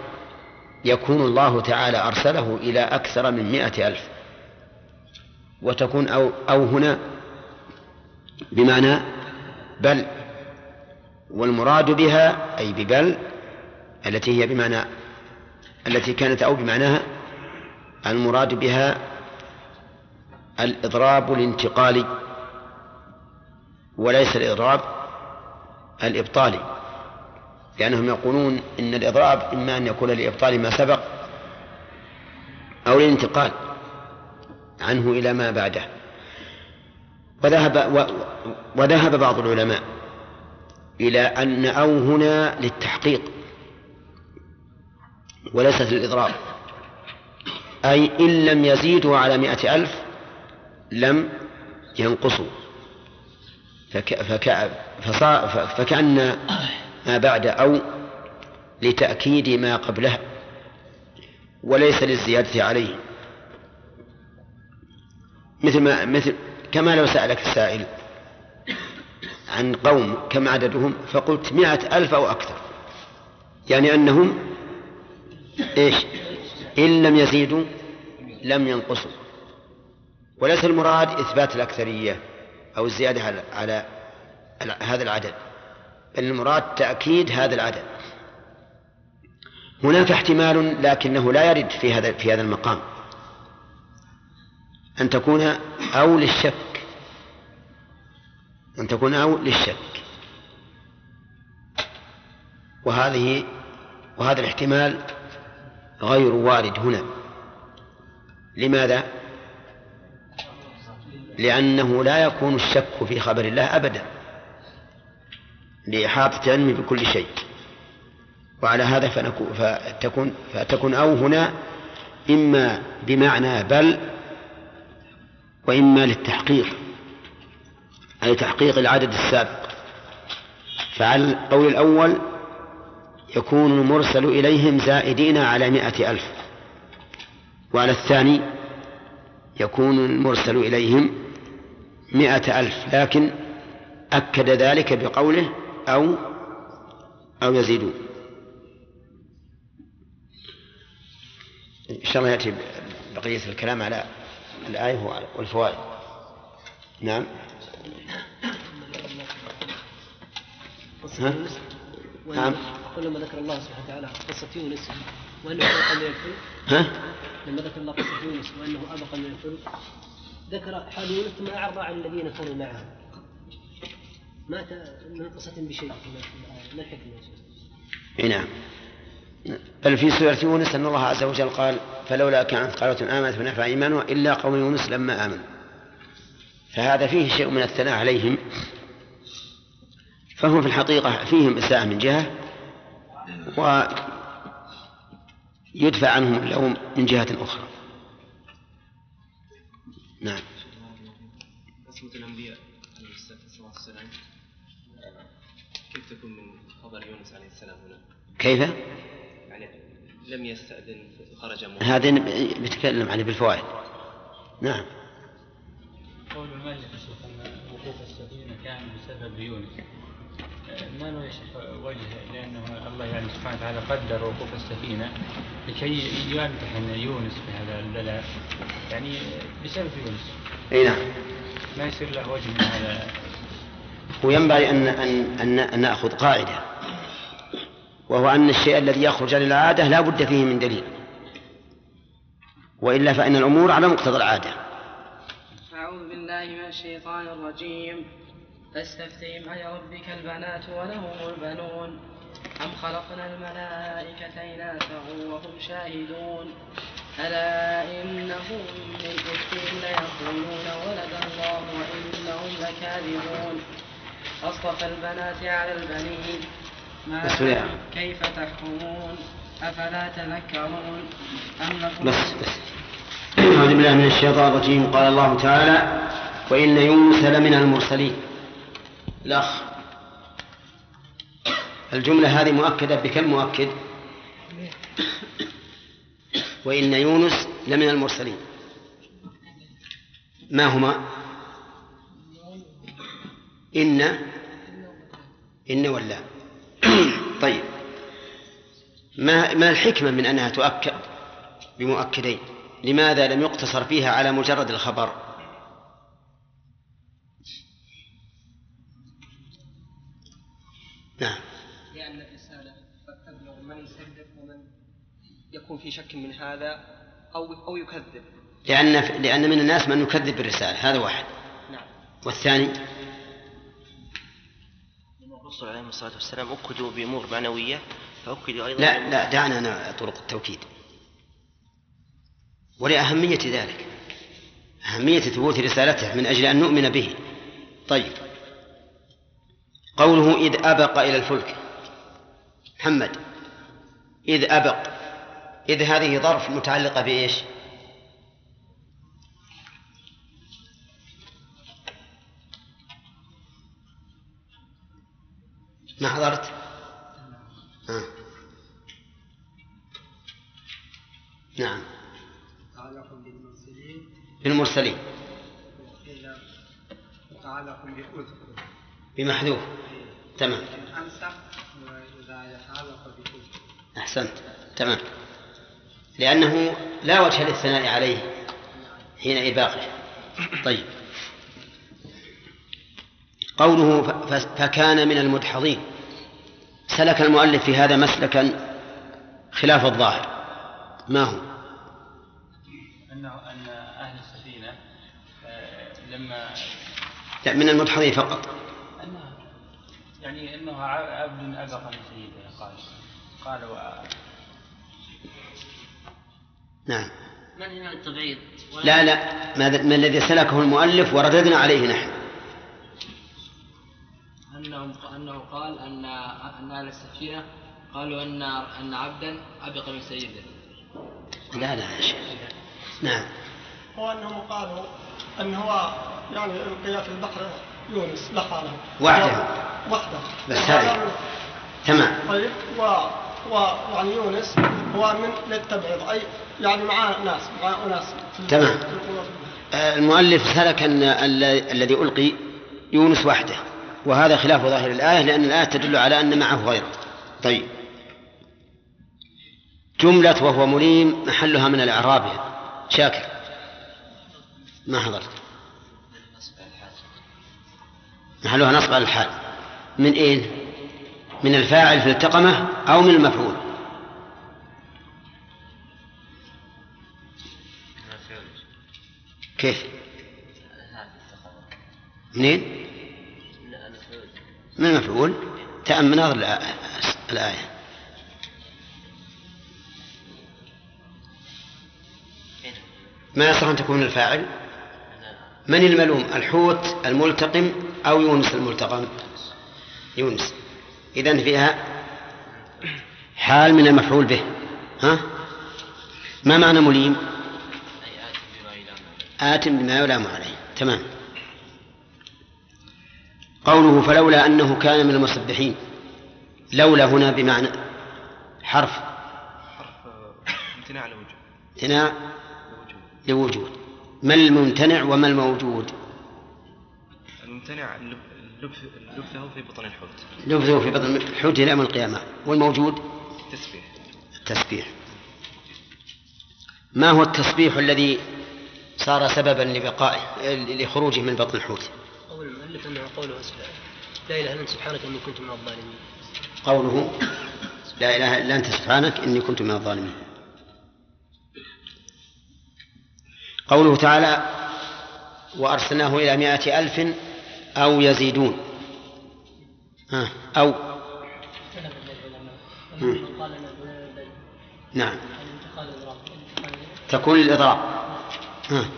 يكون الله تعالى أرسله إلى أكثر من مائة ألف. وتكون أو, أو هنا بمعنى بل. والمراد بها أي ببل التي هي بمعنى التي كانت أو بمعناها المراد بها الإضراب الانتقالي وليس الإضراب الإبطالي. لأنهم يقولون إن الإضراب إما أن يكون لإبطال ما سبق أو للانتقال عنه إلى ما بعده. وذهب و وذهب بعض العلماء إلى أن أو هنا للتحقيق وليست للإضراب. أي إن لم يزيدوا على مائة ألف لم ينقصوا. فك فك فكأن ما بعد أو لتأكيد ما قبلها وليس للزيادة عليه. مثل ما مثل كما لو سألك السائل عن قوم كم عددهم فقلت مائة ألف أو أكثر. يعني أنهم إيش؟ إن لم يزيدوا لم ينقصوا. وليس المراد إثبات الأكثرية أو الزيادة على, على هذا العدد. بل المراد تأكيد هذا العدد. هناك احتمال لكنه لا يرد في هذا في هذا المقام. أن تكون أو للشك أن تكون أو للشك. وهذه وهذا الاحتمال غير وارد هنا. لماذا؟ لأنه لا يكون الشك في خبر الله أبدا. لإحاطة علمه بكل شيء. وعلى هذا فتكون فتكون أو هنا إما بمعنى بل وإما للتحقيق. أي تحقيق العدد السابق. فعلى القول الأول يكون المرسل إليهم زائدين على مائة ألف. وعلى الثاني يكون المرسل إليهم مائة ألف. لكن أكد ذلك بقوله أو أو يزيدون. إن شاء الله يأتي بقية الكلام على الآية والفوائد. نعم. ها؟ نعم. ولما ذكر الله سبحانه وتعالى قصة يونس وأنه أبقى من الفلك. ها؟ لما ذكر الله قصة يونس وأنه أبقى من الفلك ذكر حال يونس ثم أعرض عن الذين كانوا معه. مات من قصة بشيء ما الحكمة اي نعم. بل في سورة يونس أن الله عز وجل قال فلولا كانت قالة آمنت فنفع إيمانها إلا قوم يونس لما آمنوا. فهذا فيه شيء من الثناء عليهم. فهم في الحقيقة فيهم إساءة من جهة ويدفع عنهم اللوم من جهة أخرى. نعم. كيف؟ يعني لم يستأذن خرج هذا بيتكلم عليه بالفوائد. نعم. قول المؤلف أن وقوف السفينة كان بسبب يونس. ما له يا شيخ وجه لأنه الله يعني سبحانه وتعالى قدر وقوف السفينة لكي يمتحن يونس بهذا البلاء. يعني بسبب يونس. إي نعم. ما يصير له وجه من هذا؟ وينبغي ان ان ان, أن نأخذ قاعدة. وهو أن الشيء الذي يخرج عن العاده لا بد فيه من دليل. وإلا فإن الأمور على مقتضى العادة. أعوذ بالله من الشيطان الرجيم. فاستفتهم ألربك البنات ولهم البنون. أم خلقنا الملائكة إناثا وهم شاهدون. ألا إنهم من إفكهم ليقولون ولد الله وإنهم لكاذبون. أصطفى البنات على البنين. ما كيف تحكمون؟ أفلا تذكرون؟ أم لكم بس بس. أعوذ بالله من الشيطان الرجيم. قال الله تعالى وإن يونس لمن المرسلين. الأخ. الجملة هذه مؤكدة بكم مؤكد؟ وإن يونس لمن المرسلين. ما هما؟ إن إن ولا. طيب. ما ما الحكمة من أنها تؤكد بمؤكدين؟ لماذا لم يقتصر فيها على مجرد الخبر؟ نعم. لأن الرسالة قد تبلغ من يصدق ومن يكون في شك من هذا أو أو يكذب. لأن لأن من الناس من يكذب بالرسالة. هذا واحد. نعم. والثاني؟ الرسل عليهم الصلاة والسلام أكدوا بأمور معنوية فأكدوا أيضا لا لا دعنا طرق التوكيد. ولأهمية ذلك أهمية ثبوت رسالته من أجل أن نؤمن به. طيب. قوله إذ أبق إلى الفلك. محمد إذ أبق. إذ هذه ظرف متعلقة بإيش؟ ما حضرت؟ آه. نعم. بالمرسلين. بأذكر بمحذوف. تمام. وإذا يتعلق بأذكر أحسنت. تمام. لأنه لا وجه للثناء عليه حين إباقه. طيب. قوله فكان من المدحضين. سلك المؤلف في هذا مسلكا خلاف الظاهر. ما هو؟ أنه أن أهل السفينة آه، لما لا من المدحضين فقط. أنه يعني أنه عبد أبق من سيده قال قال و... نعم. من هنا التبعيض لا لا ما, ما الذي سلكه المؤلف ورددنا عليه نحن. أنه أنه قال أن أن أهل السفينة قالوا أن أن عبدا أبق من سيده. لا لا يا شيخ. نعم. هو أنهم قالوا أن هو يعني ألقي في البحر يونس لحاله وحده. وحده. بس هذه. تمام. طيب و ويعني يونس هو من للتبعيض أي يعني معاه ناس معاه ناس في ال- تمام. آه، المؤلف سلك أن ال- الذي ألقي يونس وحده. وهذا خلاف ظاهر الآية لأن الآية تدل على أن معه غيره. طيب. جملة وهو مليم محلها من الإعراب. شاكر. ما حضرت؟ محلها نصب على الحال. من إيه؟ من الفاعل في التقمة أو من المفعول؟ كيف؟ منين؟ من المفعول تأم مناظر الآ- الآية. ما يصح أن تكون الفاعل؟ من الملوم؟ الحوت الملتقم أو يونس الملتقم؟ يونس. إذن فيها حال من المفعول به. ها؟ ما معنى مليم؟ آت بما يلام عليه. تمام. قوله فلولا أنه كان من المسبحين. لولا هنا بمعنى حرف. حرف امتناع على وجوه امتناع لوجود. ما الممتنع وما الموجود؟ الممتنع لبثه في بطن الحوت. لفظه في بطن الحوت إلى يوم القيامة. والموجود؟ تسبيح التسبيح. ما هو التسبيح الذي صار سببا لبقائه لخروجه من بطن الحوت؟ قول المؤلف أنه قوله سبحانه. لا إله إلا أنت سبحانك إني كنت من الظالمين. قوله لا إله إلا أنت سبحانك إني كنت من الظالمين. قوله تعالى وأرسلناه إلى مائة ألف أو يزيدون. ها أو. نعم. تكون الإضراب. الانتقال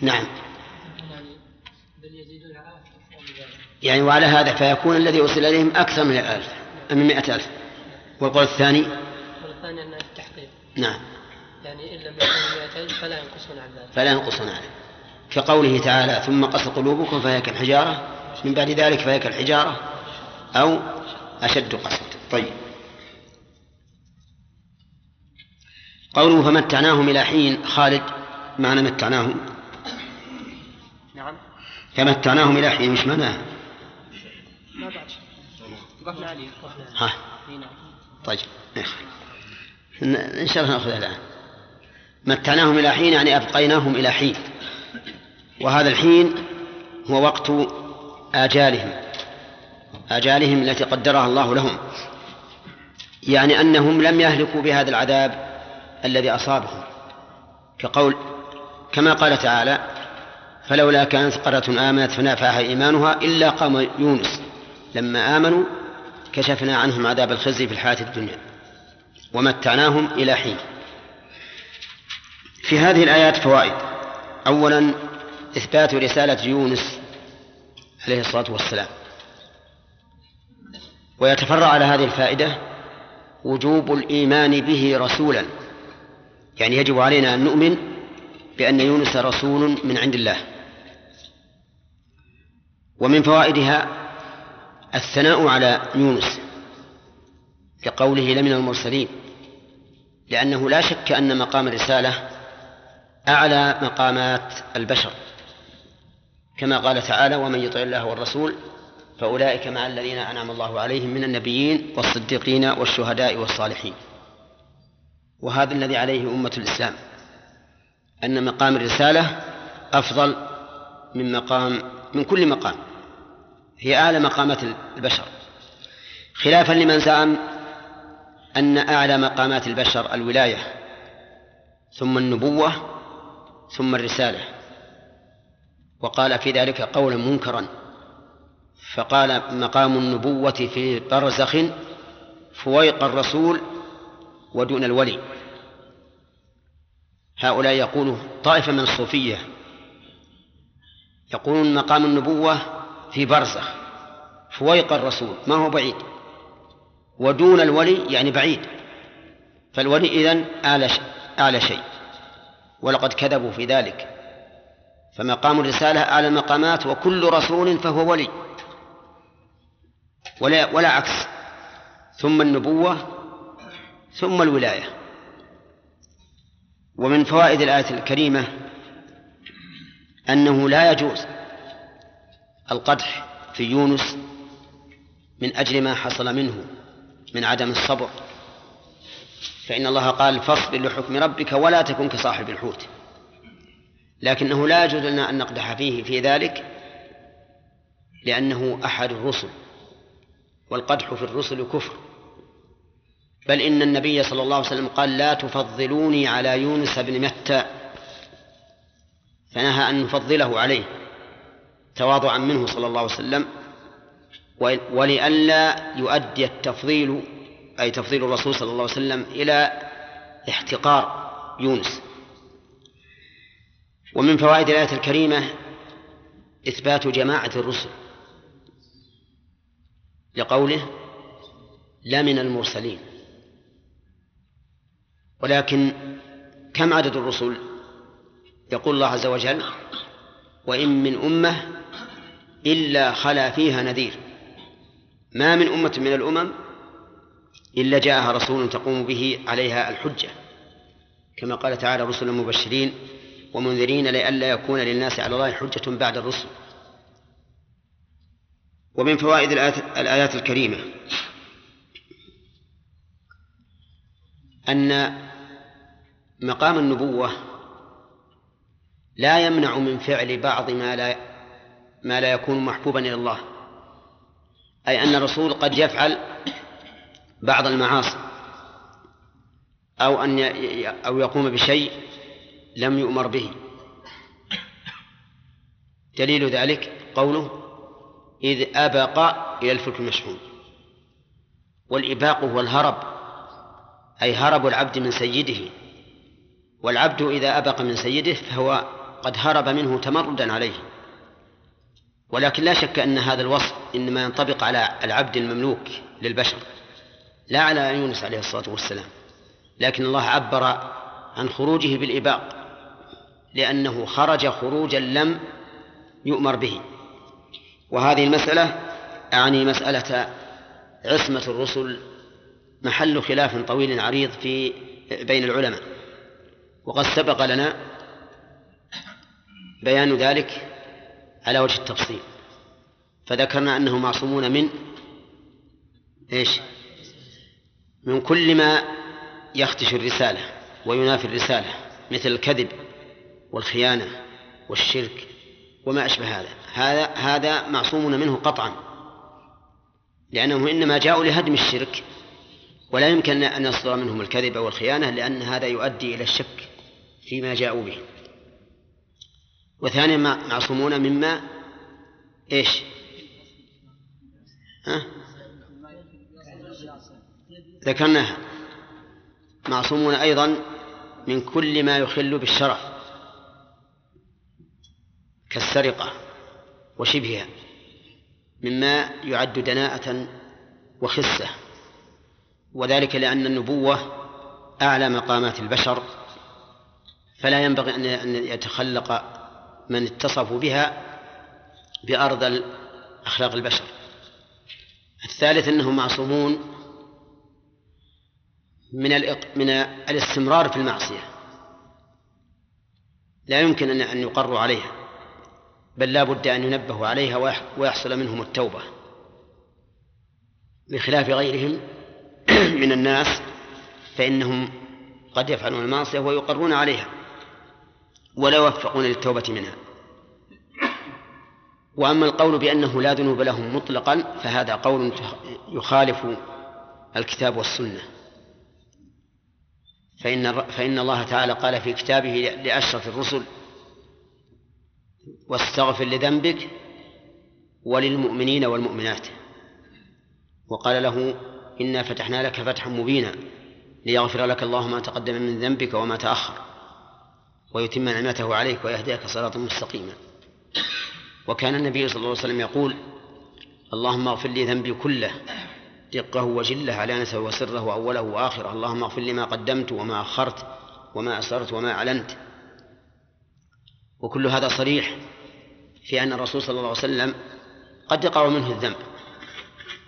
نعم يعني بل يزيدون على أكثر من ذلك يعني وعلى هذا فيكون الذي أرسل إليهم أكثر من الألف من مئة ألف. والقول الثاني؟ والثاني أن التحقيق. نعم. يعني إن لم يكن 200 فلا ينقصون عن ذلك. فلا ينقصون عليه. كقوله تعالى ثم قست قلوبكم فهي كالحجارة من بعد ذلك فهي كالحجارة أو أشد قسوة طيب. قوله فمتعناهم إلى حين. خالد معنى متعناهم؟ نعم. فمتعناهم إلى حين. مش معناه ما بعد شيء وقفنا عليه ها. طيب. إن شاء الله نأخذها الآن. متعناهم إلى حين يعني أبقيناهم إلى حين. وهذا الحين هو وقت آجالهم. آجالهم التي قدرها الله لهم. يعني أنهم لم يهلكوا بهذا العذاب الذي أصابهم. كقول كما قال تعالى فلولا كانت قرية آمنت فنافعها إيمانها إلا قوم يونس. لما آمنوا كشفنا عنهم عذاب الخزي في الحياة الدنيا ومتعناهم إلى حين. في هذه الآيات فوائد. أولا إثبات رسالة يونس عليه الصلاة والسلام. ويتفرع على هذه الفائدة وجوب الإيمان به رسولا. يعني يجب علينا أن نؤمن بأن يونس رسول من عند الله. ومن فوائدها الثناء على يونس لقوله لمن المرسلين لأنه لا شك أن مقام الرسالة أعلى مقامات البشر. كما قال تعالى ومن يطع الله والرسول فأولئك مع الذين أنعم الله عليهم من النبيين والصديقين والشهداء والصالحين. وهذا الذي عليه أمة الإسلام أن مقام الرسالة أفضل من مقام من كل مقام. هي أعلى مقامات البشر. خلافا لمن زعم أن أعلى مقامات البشر الولاية ثم النبوة ثم الرسالة. وقال في ذلك قولا منكرا فقال مقام النبوة في برزخ فويق الرسول ودون الولي. هؤلاء يقول طائفة من الصوفية. يقولون مقام النبوة في برزخ. فويق الرسول. ما هو بعيد. ودون الولي يعني بعيد. فالولي إذن أعلى أعلى شيء. ولقد كذبوا في ذلك. فمقام الرسالة أعلى المقامات وكل رسول فهو ولي. ولا ولا عكس. ثم النبوة ثم الولاية. ومن فوائد الآية الكريمة أنه لا يجوز القدح في يونس من أجل ما حصل منه من عدم الصبر. فإن الله قال فاصبر لحكم ربك ولا تكن كصاحب الحوت. لكنه لا يجوز لنا أن نقدح فيه في ذلك لأنه أحد الرسل والقدح في الرسل كفر. بل إن النبي صلى الله عليه وسلم قال لا تفضلوني على يونس بن متى فنهى أن نفضله عليه. تواضعا منه صلى الله عليه وسلم ولئلا يؤدي التفضيل أي تفضيل الرسول صلى الله عليه وسلم إلى احتقار يونس. ومن فوائد الآية الكريمة إثبات جماعة الرسل لقوله لمن المرسلين. ولكن كم عدد الرسل؟ يقول الله عز وجل وإن من أمة إلا خلا فيها نذير. ما من أمة من الأمم إلا جاءها رسول تقوم به عليها الحجة. كما قال تعالى رسلا مبشرين ومنذرين لئلا يكون للناس على الله حجة بعد الرسل. ومن فوائد الآيات الكريمة أن مقام النبوة لا يمنع من فعل بعض ما لا ما لا يكون محبوبا إلى الله. أي أن الرسول قد يفعل بعض المعاصي أو أن أو يقوم بشيء لم يؤمر به. دليل ذلك قوله إذ أبق إلى الفلك المشحون. والإباق هو الهرب أي هرب العبد من سيده. والعبد إذا أبق من سيده فهو قد هرب منه تمردا عليه. ولكن لا شك أن هذا الوصف إنما ينطبق على العبد المملوك للبشر لا على يونس عليه الصلاة والسلام لكن الله عبر عن خروجه بالإباق لأنه خرج خروجا لم يؤمر به. وهذه المسألة أعني مسألة عصمة الرسل محل خلاف طويل عريض في بين العلماء. وقد سبق لنا بيان ذلك على وجه التفصيل. فذكرنا أنه معصومون من إيش؟ من كل ما يختش الرسالة وينافي الرسالة مثل الكذب والخيانة والشرك وما أشبه هذا. هذا هذا معصومون منه قطعا لأنهم إنما جاءوا لهدم الشرك ولا يمكن أن يصدر منهم الكذب أو الخيانة لأن هذا يؤدي إلى الشك فيما جاءوا به. وثانيا معصومون مما إيش؟ ها؟ ذكرناها. معصومون أيضا من كل ما يخل بالشرف كالسرقة وشبهها. مما يعد دناءة وخسة. وذلك لأن النبوة أعلى مقامات البشر. فلا ينبغي أن يتخلق من اتصفوا بها بأرض أخلاق البشر. الثالث أنهم معصومون من من الاستمرار في المعصية. لا يمكن أن يقروا عليها بل لا بد أن ينبهوا عليها ويحصل منهم التوبة. بخلاف غيرهم من الناس فإنهم قد يفعلون المعصية ويقرون عليها. ولا يوفقون للتوبة منها. وأما القول بأنه لا ذنوب لهم مطلقا فهذا قول يخالف الكتاب والسنة. فإن فإن الله تعالى قال في كتابه لأشرف الرسل واستغفر لذنبك وللمؤمنين والمؤمنات. وقال له إنا فتحنا لك فتحا مبينا ليغفر لك الله ما تقدم من ذنبك وما تأخر. ويتم نعمته عليك ويهديك صراطا مستقيما. وكان النبي صلى الله عليه وسلم يقول اللهم اغفر لي ذنبي كله دقه وجله علانته وسره وأوله وآخره. اللهم اغفر لي ما قدمت وما أخرت وما أسررت وما أعلنت. وكل هذا صريح في أن الرسول صلى الله عليه وسلم قد يقع منه الذنب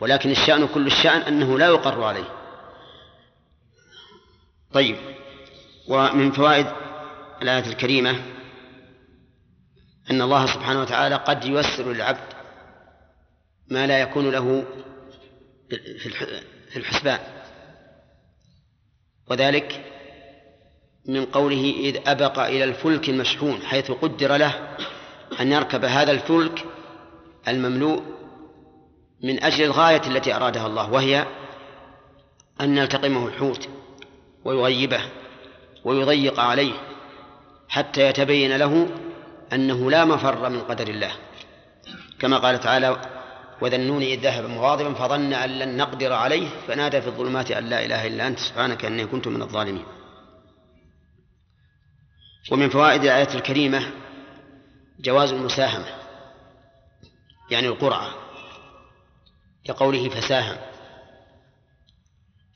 ولكن الشأن كل الشأن أنه لا يقر عليه. طيب ومن فوائد الآية الكريمة أن الله سبحانه وتعالى قد ييسر للعبد ما لا يكون له في الحسبان. وذلك من قوله إذ أبق إلى الفلك المشحون حيث قدر له أن يركب هذا الفلك المملوء من أجل الغاية التي أرادها الله وهي أن يلتقمه الحوت ويغيبه ويضيق عليه. حتى يتبين له أنه لا مفر من قدر الله. كما قال تعالى وذنون إذ ذهب مغاضبا فظن أن لن نقدر عليه فنادى في الظلمات أن لا إله إلا أنت سبحانك أني كنت من الظالمين. ومن فوائد الآية الكريمة جواز المساهمة يعني القرعة كقوله فساهم.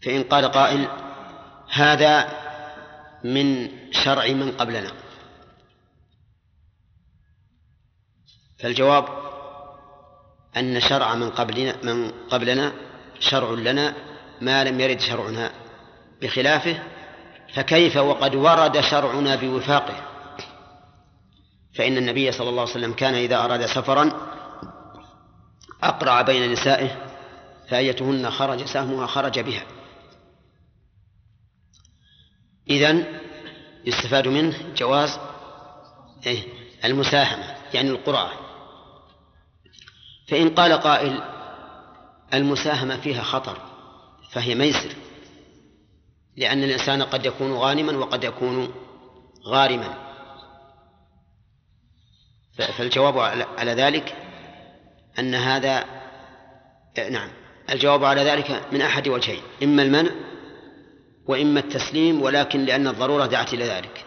فإن قال قائل هذا من شرع من قبلنا. فالجواب أن شرع من قبلنا من قبلنا شرع لنا ما لم يرد شرعنا بخلافه فكيف وقد ورد شرعنا بوفاقه؟ فإن النبي صلى الله عليه وسلم كان إذا أراد سفرا أقرع بين نسائه فأيتهن خرج سهمها خرج بها. إذن يستفاد منه جواز إيه؟ المساهمة يعني القرعة. فإن قال قائل المساهمة فيها خطر فهي ميسر لأن الإنسان قد يكون غانما وقد يكون غارما. فالجواب على ذلك أن هذا نعم الجواب على ذلك من أحد وجهين إما المنع وإما التسليم ولكن لأن الضرورة دعت إلى ذلك.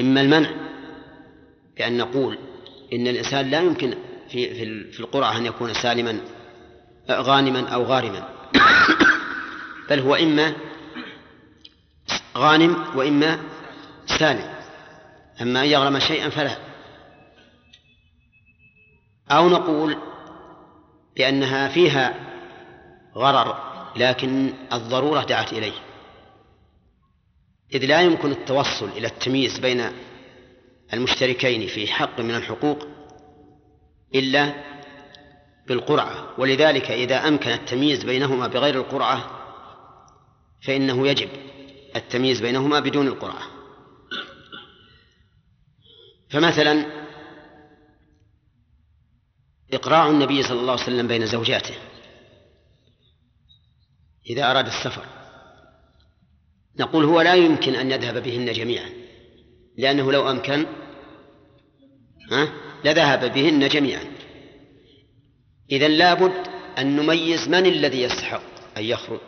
إما المنع بأن نقول إن الإنسان لا يمكن في في في القرعة أن يكون سالما غانما أو غارما. بل هو إما غانم وإما سالم. أما أن يغرم شيئا فلا. أو نقول بأنها فيها غرر لكن الضرورة دعت إليه. إذ لا يمكن التوصل إلى التمييز بين المشتركين في حق من الحقوق إلا بالقرعة. ولذلك إذا أمكن التمييز بينهما بغير القرعة فإنه يجب التمييز بينهما بدون القرعة. فمثلا إقراع النبي صلى الله عليه وسلم بين زوجاته إذا أراد السفر. نقول هو لا يمكن أن يذهب بهن جميعا لأنه لو أمكن ها؟ لذهب بهن جميعا. إذا لابد أن نميز من الذي يستحق أن يخرج.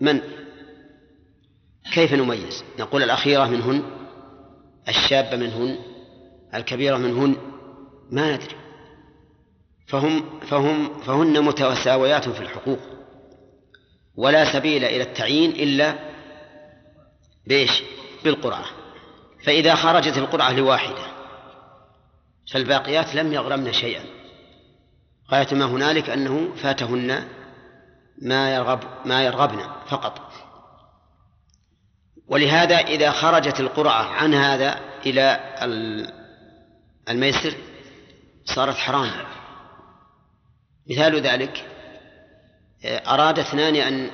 من؟ كيف نميز؟ نقول الأخيرة منهن الشابة منهن الكبيرة منهن ما ندري. فهم فهم فهن متساويات في الحقوق. ولا سبيل إلى التعيين إلا بإيش؟ بالقرعة. فإذا خرجت القرعة لواحدة فالباقيات لم يغرمن شيئا. غاية ما هنالك أنه فاتهن ما يرغب ما يرغبن فقط. ولهذا إذا خرجت القرعة عن هذا إلى الميسر صارت حرام. مثال ذلك أراد اثنان أن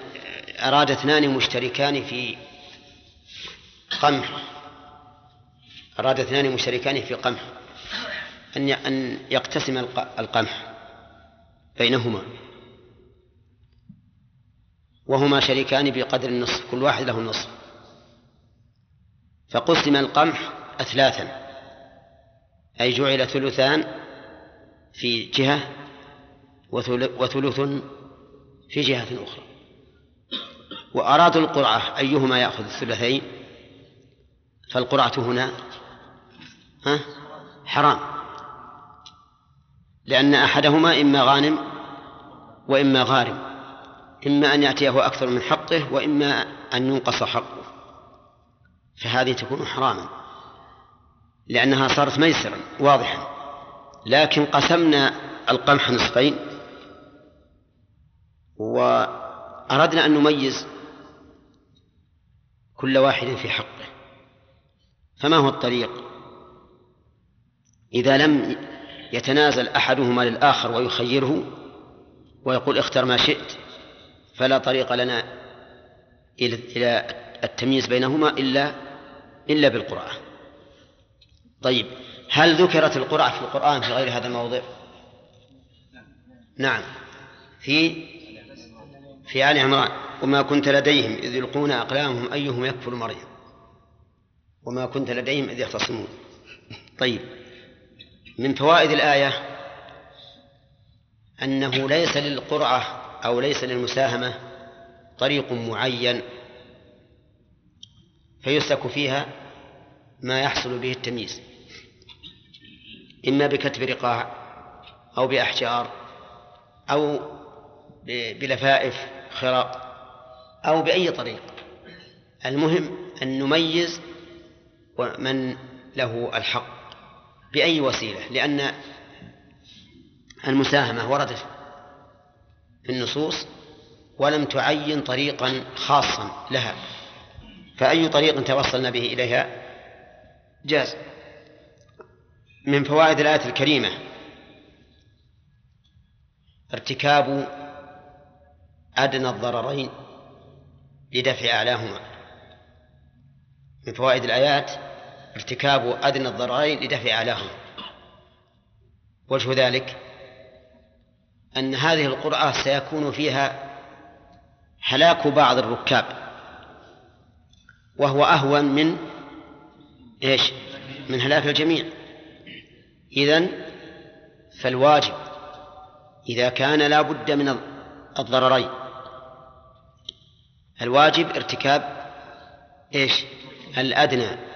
أراد اثنان مشتركان في قمح. أراد اثنان مشتركان في قمح. أن أن يقتسم القمح بينهما. وهما شريكان بقدر النصف كل واحد له النصف. فقسم القمح أثلاثا. أي جعل ثلثان في جهة وثلث في جهة أخرى. وأرادوا القرعة أيهما يأخذ الثلثين؟ فالقرعة هنا ها؟ حرام. لأن أحدهما إما غانم وإما غارم إما أن يأتيه أكثر من حقه وإما أن ينقص حقه. فهذه تكون حراما لأنها صارت ميسرا واضحا. لكن قسمنا القمح نصفين وأردنا أن نميز كل واحد في حقه. فما هو الطريق؟ إذا لم يتنازل أحدهما للآخر ويخيره ويقول اختر ما شئت فلا طريق لنا إلى التمييز بينهما إلا إلا بالقرآن. طيب هل ذكرت القرعة في القرآن في غير هذا الموضع؟ نعم. في في آل عمران وما كنت لديهم إذ يلقون أقلامهم أيهم يكفر مريم وما كنت لديهم إذ يختصمون. طيب. من فوائد الآية أنه ليس للقرعة أو ليس للمساهمة طريق معين فيسلك فيها ما يحصل به التمييز إما بكتب رقاع أو بأحجار أو بلفائف خراء أو بأي طريق. المهم أن نميز من له الحق. بأي وسيلة؟ لأن المساهمة وردت في النصوص ولم تعين طريقا خاصا لها. فأي طريق توصلنا به إليها؟ جاز. من فوائد الآية الكريمة ارتكاب أدنى الضررين لدفع أعلاهما. من فوائد الآيات ارتكاب أدنى الضررين لدفع أعلاهما وجه ذلك أن هذه القرعة سيكون فيها هلاك بعض الركاب وهو أهون من إيش؟ من هلاك الجميع. إذن فالواجب إذا كان لا بد من الضررين. الواجب ارتكاب إيش؟ الأدنى.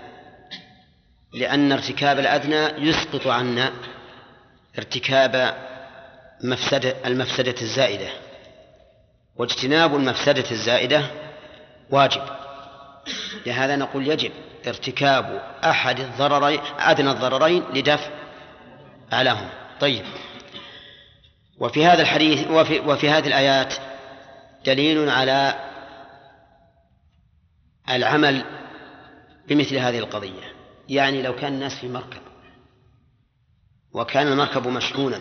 لأن ارتكاب الأدنى يسقط عنا ارتكاب مفسدة المفسدة الزائدة. واجتناب المفسدة الزائدة واجب. لهذا نقول يجب ارتكاب أحد الضررين أدنى الضررين لدفع أعلاهما. طيب. وفي هذا الحديث وفي, وفي هذه الآيات دليل على العمل بمثل هذه القضية. يعني لو كان الناس في مركب. وكان المركب مشحونا.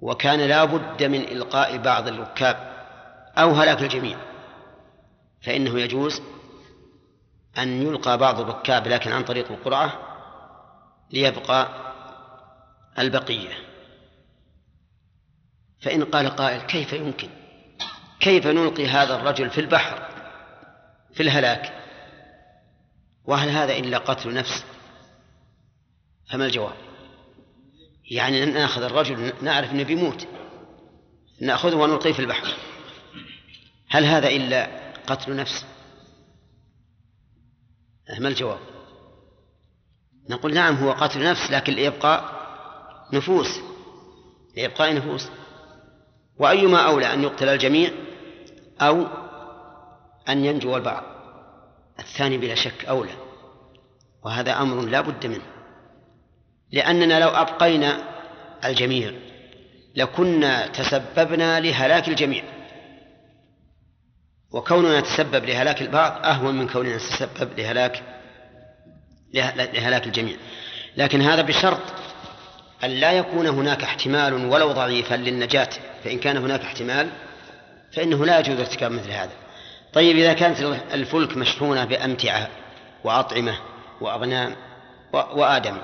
وكان لا بد من إلقاء بعض الركاب أو هلاك الجميع. فإنه يجوز أن يلقى بعض الركاب لكن عن طريق القرعة ليبقى البقية. فإن قال قائل كيف يمكن؟ كيف نلقي هذا الرجل في البحر في الهلاك؟ وهل هذا إلا قتل نفس؟ فما الجواب؟ يعني نأخذ الرجل نعرف إنه بيموت. نأخذه ونلقيه في البحر. هل هذا إلا قتل نفس؟ ما الجواب؟ نقول نعم هو قتل نفس لكن لإبقاء نفوس. لإبقاء نفوس. وأيما أولى أن يقتل الجميع أو أن ينجو البعض. الثاني بلا شك أولى وهذا أمر لا بد منه لأننا لو أبقينا الجميع لكنا تسببنا لهلاك الجميع وكوننا نتسبب لهلاك البعض أهون من كوننا نتسبب لهلاك لهلاك الجميع. لكن هذا بشرط أن لا يكون هناك احتمال ولو ضعيفا للنجاة فإن كان هناك احتمال فإنه لا يجوز ارتكاب مثل هذا. طيب إذا كانت الفلك مشحونة بأمتعة وأطعمة وأغنام وآدم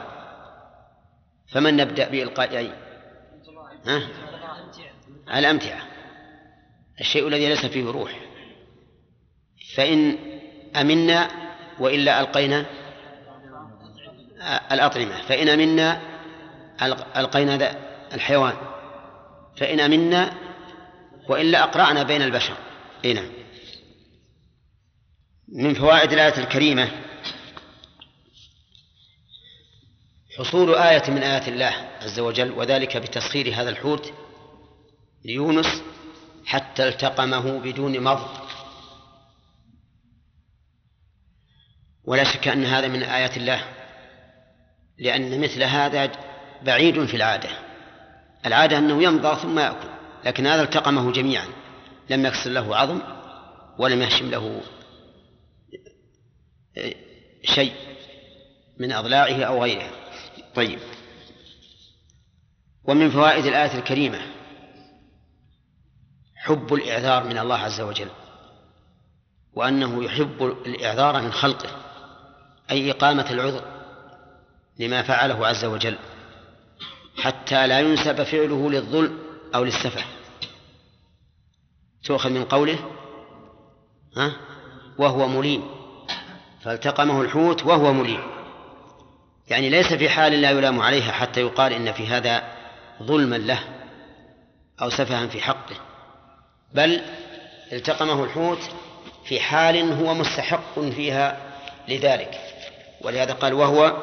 فمن نبدأ بإلقاء أي؟ ها؟ الأمتعة. الشيء الذي ليس فيه روح. فإن أمنا وإلا ألقينا الأطعمة. فإن أمنا ألقينا الحيوان. فإن أمنا وإلا أقرعنا بين البشر. إيه نعم. من فوائد الآية الكريمة. حصول آية من آيات الله عز وجل وذلك بتسخير هذا الحوت ليونس حتى التقمه بدون مض ولا شك أن هذا من آيات الله لأن مثل هذا بعيد في العادة. العادة أنه يمضى ثم يأكل لكن هذا التقمه جميعا لم يكسر له عظم ولم يهشم له شيء من أضلاعه أو غيرها طيب. ومن فوائد الآية الكريمة حب الإعذار من الله عز وجل وأنه يحب الإعذار من خلقه أي إقامة العذر لما فعله عز وجل حتى لا ينسب فعله للظلم أو للسفه. تؤخذ من قوله ها؟ وهو مليم. فالتقمه الحوت وهو مليم. يعني ليس في حال لا يلام عليها حتى يقال إن في هذا ظلما له أو سفها في حقه. بل التقمه الحوت في حال هو مستحق فيها لذلك. ولهذا قال وهو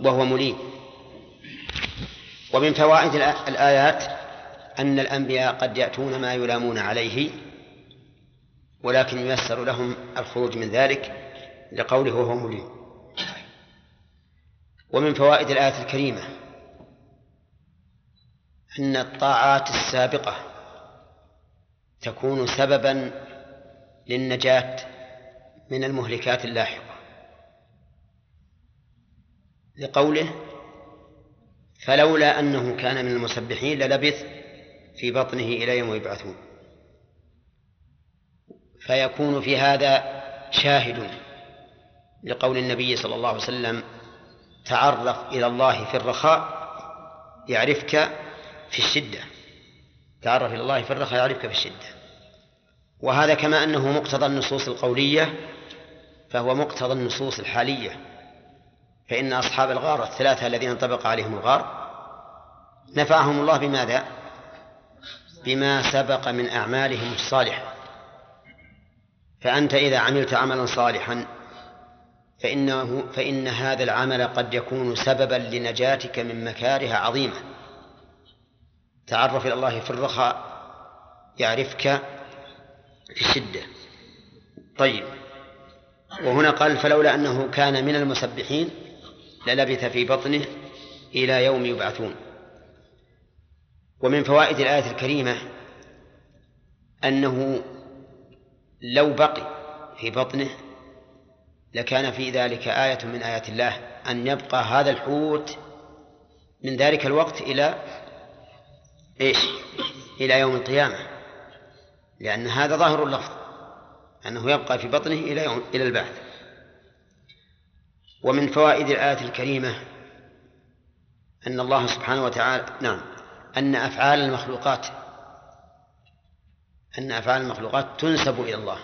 وهو مليم. ومن فوائد الآيات أن الأنبياء قد يأتون ما يلامون عليه ولكن ييسر لهم الخروج من ذلك. لقوله وهو مليم ومن فوائد الآية الكريمة أن الطاعات السابقة تكون سببا للنجاة من المهلكات اللاحقة. لقوله فلولا أنه كان من المسبحين للبث في بطنه إلى يوم يبعثون فيكون في هذا شاهد لقول النبي صلى الله عليه وسلم تعرف إلى الله في الرخاء يعرفك في الشدة. تعرف إلى الله في الرخاء يعرفك في الشدة. وهذا كما أنه مقتضى النصوص القولية فهو مقتضى النصوص الحالية. فإن أصحاب الغار الثلاثة الذين انطبق عليهم الغار نفعهم الله بماذا؟ بما سبق من أعمالهم الصالحة. فأنت إذا عملت عملا صالحا فإنه فإن هذا العمل قد يكون سببا لنجاتك من مكاره عظيمة تعرف إلى الله في الرخاء يعرفك في الشدة. طيب. وهنا قال فلولا أنه كان من المسبحين للبث في بطنه إلى يوم يبعثون. ومن فوائد الآية الكريمة أنه لو بقي في بطنه لكان في ذلك آية من آيات الله أن يبقى هذا الحوت من ذلك الوقت إلى إيش؟ إلى يوم القيامة. لأن هذا ظاهر اللفظ أنه يبقى في بطنه إلى يوم إلى البعث. ومن فوائد الآية الكريمة أن الله سبحانه وتعالى نعم أن أفعال المخلوقات أن أفعال المخلوقات تنسب إلى الله.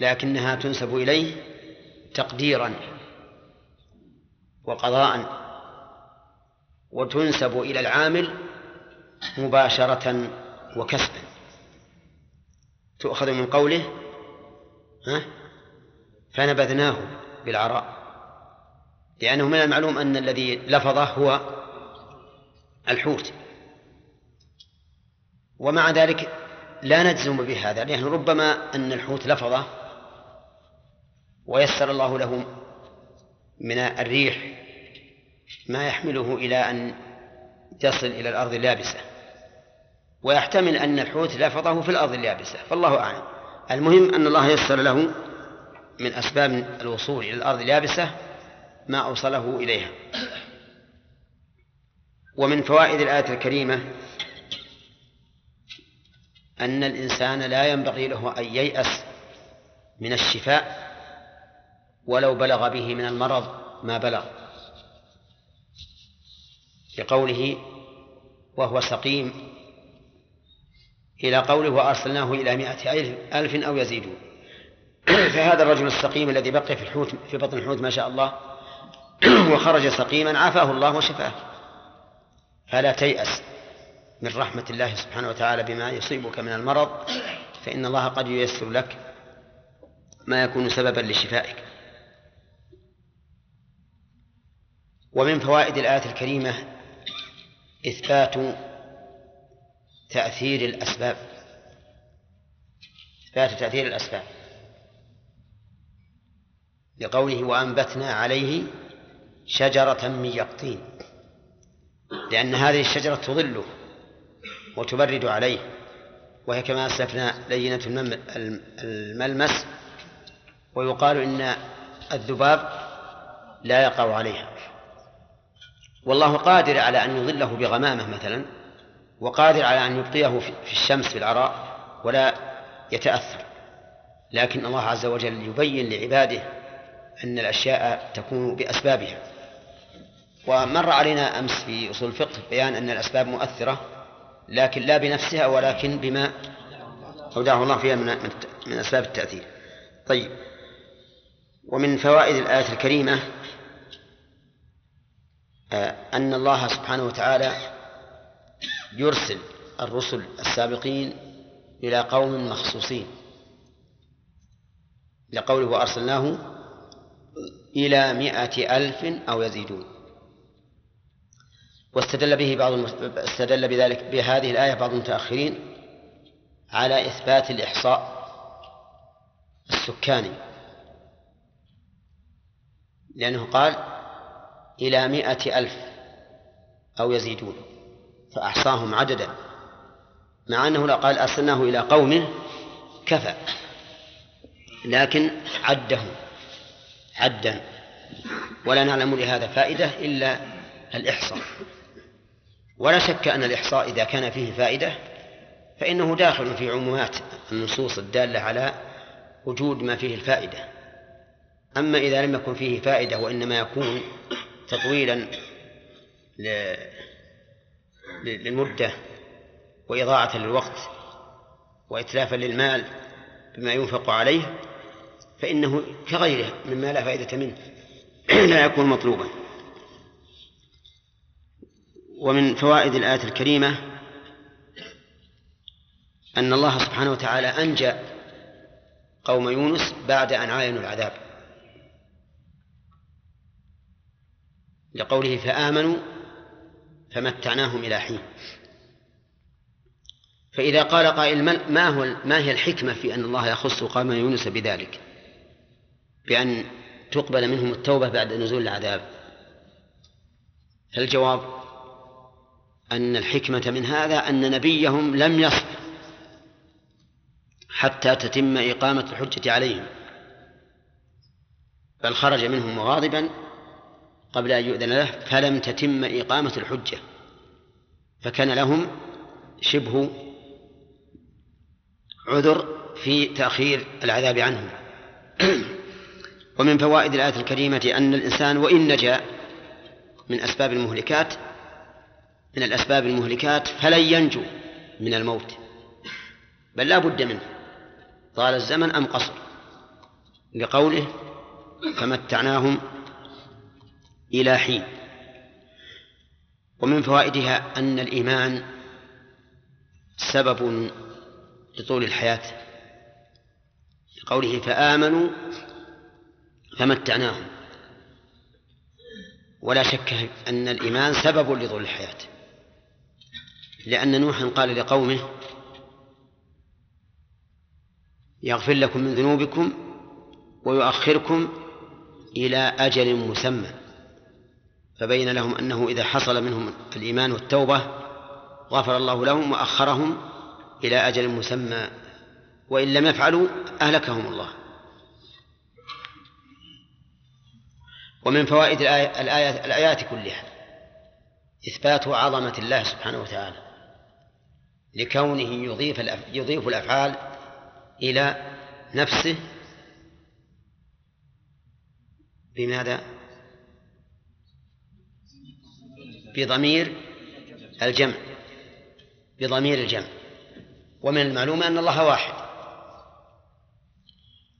لكنها تنسب إليه تقديرا وقضاء وتنسب إلى العامل مباشرة وكسبا. تؤخذ من قوله ها فنبذناه بالعراء لأنه من المعلوم أن الذي لفظه هو الحوت. ومع ذلك لا نجزم بهذا لأنه ربما أن الحوت لفظه ويسر الله له من الريح ما يحمله إلى أن يصل إلى الأرض اليابسة. ويحتمل أن الحوت لفظه في الأرض اليابسة فالله أعلم. المهم أن الله يسر له من أسباب الوصول إلى الأرض اليابسة ما أوصله إليها. ومن فوائد الآية الكريمة أن الإنسان لا ينبغي له أن ييأس من الشفاء ولو بلغ به من المرض ما بلغ. لقوله وهو سقيم إلى قوله وأرسلناه إلى مائة ألف أو يزيدون. فهذا الرجل السقيم الذي بقي في الحوت في بطن الحوت ما شاء الله وخرج سقيما عافاه الله وشفاه. فلا تيأس من رحمة الله سبحانه وتعالى بما يصيبك من المرض فإن الله قد ييسر لك ما يكون سببا لشفائك. ومن فوائد الآية الكريمة إثبات تأثير الأسباب. إثبات تأثير الأسباب. لقوله وأنبتنا عليه شجرة من يقطين. لأن هذه الشجرة تظله وتبرد عليه. وهي كما أسلفنا لينة الملمس. ويقال إن الذباب لا يقع عليها. والله قادر على أن يظله بغمامة مثلا وقادر على أن يبقيه في الشمس في العراء ولا يتأثر. لكن الله عز وجل يبين لعباده أن الأشياء تكون بأسبابها. ومر علينا أمس في أصول الفقه بيان أن الأسباب مؤثرة لكن لا بنفسها ولكن بما أودعه الله فيها من, من أسباب التأثير. طيب. ومن فوائد الآية الكريمة أن الله سبحانه وتعالى يرسل الرسل السابقين إلى قوم مخصوصين لقوله وأرسلناه إلى مائة ألف أو يزيدون. واستدل به بعض استدل بذلك بهذه الآية بعض المتأخرين على إثبات الإحصاء السكاني. لأنه قال إلى مائة ألف أو يزيدون فأحصاهم عددا مع أنه لو قال أرسلناه إلى قوم كفى لكن عدهم عدا ولا نعلم لهذا فائدة إلا الإحصاء. ولا شك أن الإحصاء إذا كان فيه فائدة فإنه داخل في عمومات النصوص الدالة على وجود ما فيه الفائدة. أما إذا لم يكن فيه فائدة وإنما يكون تطويلا للمدة وإضاعة للوقت وإتلافا للمال بما ينفق عليه فإنه كغيره مما لا فائدة منه لا يكون مطلوبا. ومن فوائد الآية الكريمة أن الله سبحانه وتعالى أنجى قوم يونس بعد أن عاينوا العذاب. لقوله فآمنوا فمتعناهم إلى حين. فإذا قال قائل ما هو ما هي الحكمة في أن الله يخص قوم يونس بذلك؟ بأن تقبل منهم التوبة بعد نزول العذاب. الجواب أن الحكمة من هذا أن نبيهم لم يصبر حتى تتم إقامة الحجة عليهم بل خرج منهم غاضبا قبل أن يؤذن له فلم تتم إقامة الحجة. فكان لهم شبه عذر في تأخير العذاب عنهم. ومن فوائد الآية الكريمة أن الإنسان وإن نجا من أسباب المهلكات من الأسباب المهلكات فلن ينجو من الموت. بل لا بد منه. طال الزمن أم قصر؟ لقوله فمتعناهم إلى حين. ومن فوائدها أن الإيمان سبب لطول الحياة. لقوله فآمنوا فمتعناهم. ولا شك أن الإيمان سبب لطول الحياة. لأن نوحا قال لقومه يغفر لكم من ذنوبكم ويؤخركم إلى أجل مسمى. فبين لهم أنه إذا حصل منهم الإيمان والتوبة غفر الله لهم وأخرهم إلى أجل مسمى وإن لم يفعلوا أهلكهم الله ومن فوائد الآية الآية الآيات كلها إثبات عظمة الله سبحانه وتعالى لكونه يضيف يضيف الأفعال إلى نفسه بماذا؟ بضمير الجمع بضمير الجمع. ومن المعلوم أن الله واحد.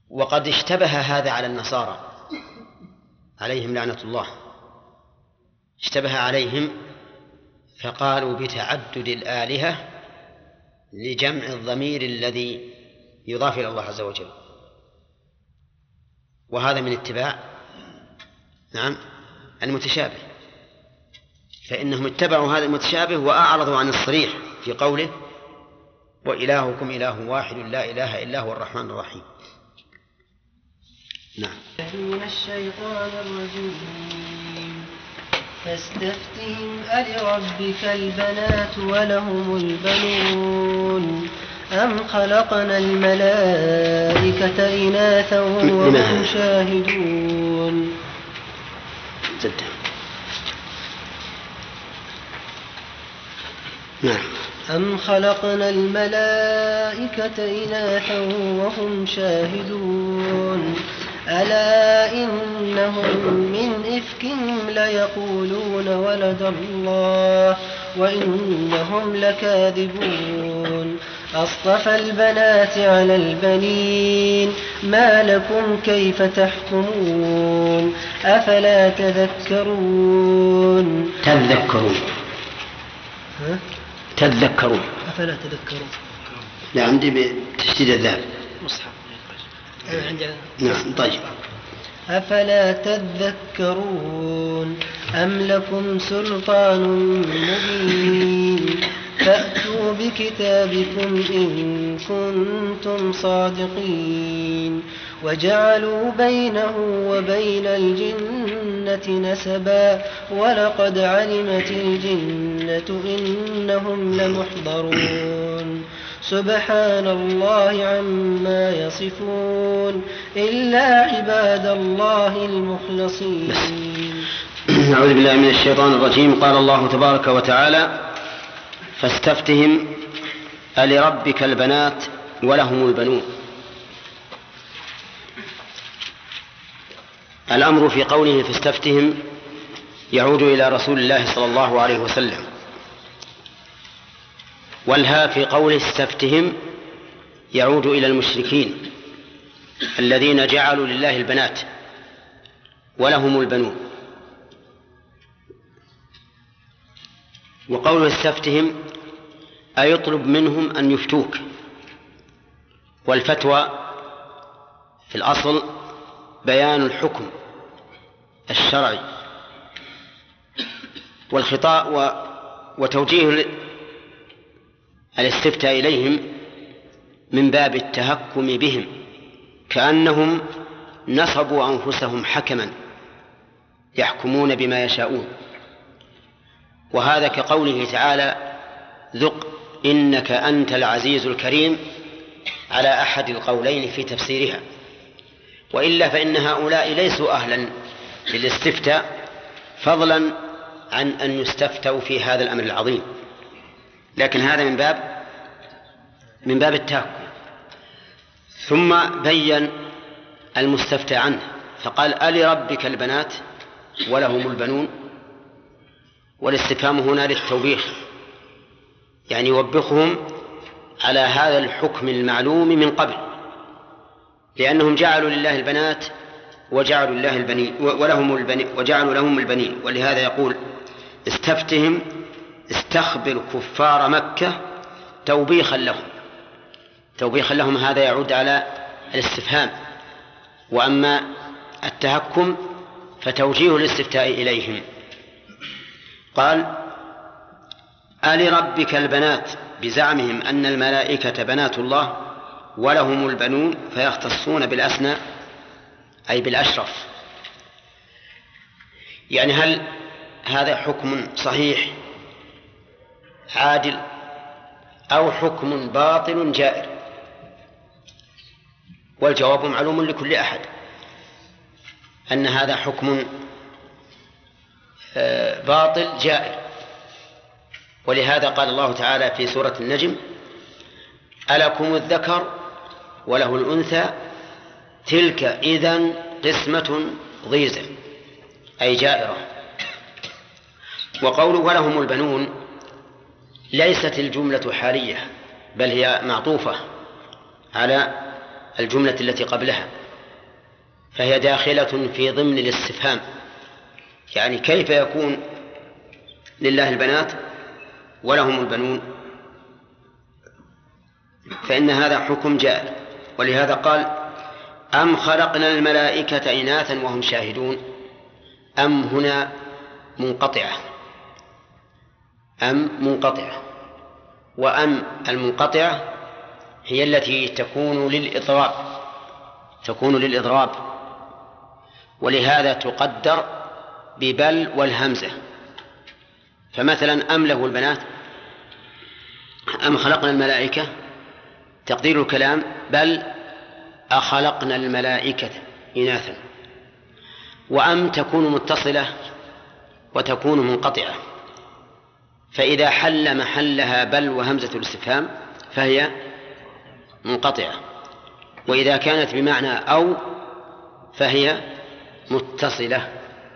وقد اشتبه هذا على النصارى عليهم لعنة الله. اشتبه عليهم فقالوا بتعدد الآلهة لجمع الضمير الذي يضاف إلى الله عز وجل. وهذا من اتباع نعم المتشابه. فإنهم اتبعوا هذا المتشابه وأعرضوا عن الصريح في قوله وإلهكم إله واحد لا إله إلا هو الرحمن الرحيم. نعم. من الشيطان الرجيم. فاستفتهم ألربك البنات ولهم البنون. أم خلقنا الملائكة إناثا وهم شاهدون. جدا نعم. أم خلقنا الملائكة إناثا وهم شاهدون؟ ألا إنهم من إفكهم ليقولون ولد الله وإنهم لكاذبون؟ أصطفى البنات على البنين ما لكم كيف تحكمون؟ أفلا تذكرون؟ تذكرون. ها؟ تذكرون. أفلا تذكرون. لا عندي بتشديد الذال مصحف. عندي نعم طيب. أفلا تذكرون أم لكم سلطان مبين؟ فأتوا بكتابكم إن كنتم صادقين. وجعلوا بينه وبين الجنة نسبا ولقد علمت الجنة إنهم لمحضرون. سبحان الله عما يصفون. إلا عباد الله المخلصين. أعوذ بالله من الشيطان الرجيم. قال الله تبارك وتعالى فاستفتهم ألربك البنات ولهم البنون. الأمر في قوله فاستفتهم يعود إلى رسول الله صلى الله عليه وسلم. والها في قوله استفتهم يعود إلى المشركين الذين جعلوا لله البنات ولهم البنون. وقوله استفتهم أي يطلب منهم أن يفتوك. والفتوى في الأصل بيان الحكم الشرعي والخطاء و وتوجيه الاستفتاء إليهم من باب التهكم بهم كأنهم نصبوا أنفسهم حكما يحكمون بما يشاءون. وهذا كقوله تعالى ذق إنك أنت العزيز الكريم على أحد القولين في تفسيرها. وإلا فإن هؤلاء ليسوا أهلا للاستفتاء فضلا عن أن يستفتوا في هذا الأمر العظيم. لكن هذا من باب من باب التهكم ثم بين المستفتى عنه فقال ألربك البنات ولهم البنون؟ والاستفهام هنا للتوبيخ. يعني يوبخهم على هذا الحكم المعلوم من قبل لأنهم جعلوا لله البنات وجعلوا لله البنين ولهم البنين وجعلوا لهم البنين. ولهذا يقول استفتهم استخبر كفار مكة توبيخا لهم. توبيخا لهم هذا يعود على الاستفهام. وأما التهكم فتوجيه الاستفتاء إليهم. قال ألربك البنات بزعمهم أن الملائكة بنات الله ولهم البنون فيختصون بالأسنى أي بالأشرف. يعني هل هذا حكم صحيح عادل أو حكم باطل جائر؟ والجواب معلوم لكل أحد أن هذا حكم آه، باطل جائر. ولهذا قال الله تعالى في سورة النجم ألكم الذكر وله الأنثى تلك إذا قسمة ضيزى أي جائرة. وقوله ولهم البنون ليست الجملة حالية بل هي معطوفة على الجملة التي قبلها فهي داخلة في ضمن الاستفهام. يعني كيف يكون لله البنات ولهم البنون؟ فإن هذا حكم جائر ولهذا قال أم خلقنا الملائكة إناثا وهم شاهدون؟ أم هنا منقطعة؟ أم منقطعة. وأم المنقطعة هي التي تكون للإضراب تكون للإضراب. ولهذا تقدر ببل والهمزة. فمثلا أم له البنات؟ أم خلقنا الملائكة؟ تقدير الكلام بل أخلقنا الملائكة إناثا. وأم تكون متصلة وتكون منقطعة. فإذا حل محلها بل وهمزة الاستفهام فهي منقطعة. وإذا كانت بمعنى أو فهي متصلة.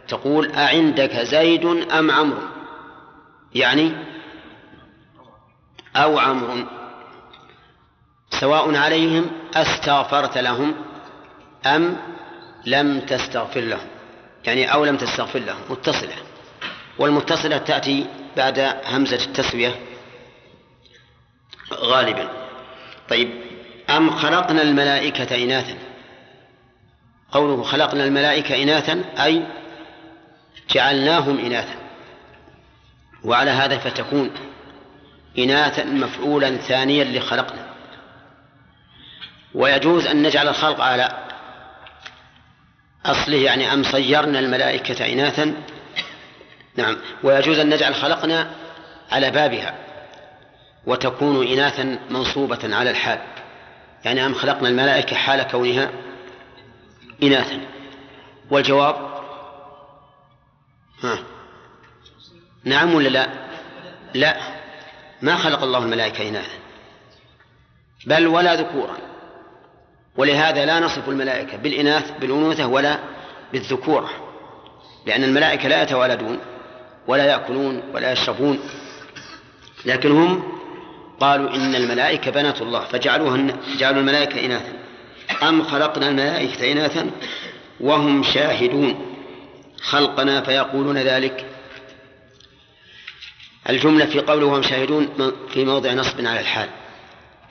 تقول أعندك زيد أم عمرو؟ يعني أو عمرو. سواء عليهم أستغفرت لهم أم لم تستغفر لهم. يعني أو لم تستغفر لهم متصلة. والمتصلة تأتي بعد همزة التسوية غالبا. طيب أم خلقنا الملائكة إناثا؟ قوله خلقنا الملائكة إناثا أي جعلناهم إناثا. وعلى هذا فتكون إناثا مفعولا ثانيا لخلقنا. ويجوز أن نجعل الخلق على أصله يعني أم صيرنا الملائكة إناثا؟ نعم. ويجوز أن نجعل خلقنا على بابها وتكون إناثا منصوبة على الحال. يعني أم خلقنا الملائكة حال كونها إناثا؟ والجواب؟ ها. نعم ولا لا؟ لا. ما خلق الله الملائكة إناثا؟ بل ولا ذكورا. ولهذا لا نصف الملائكة بالإناث بالأنوثة ولا بالذكورة لأن الملائكة لا يتوالدون ولا يأكلون ولا يشربون لكن هم قالوا إن الملائكة بنات الله فجعلوها جعلوا الملائكة إناثا. أم خلقنا الملائكة إناثا وهم شاهدون؟ خلقنا فيقولون ذلك. الجملة في قوله وهم شاهدون في موضع نصب على الحال.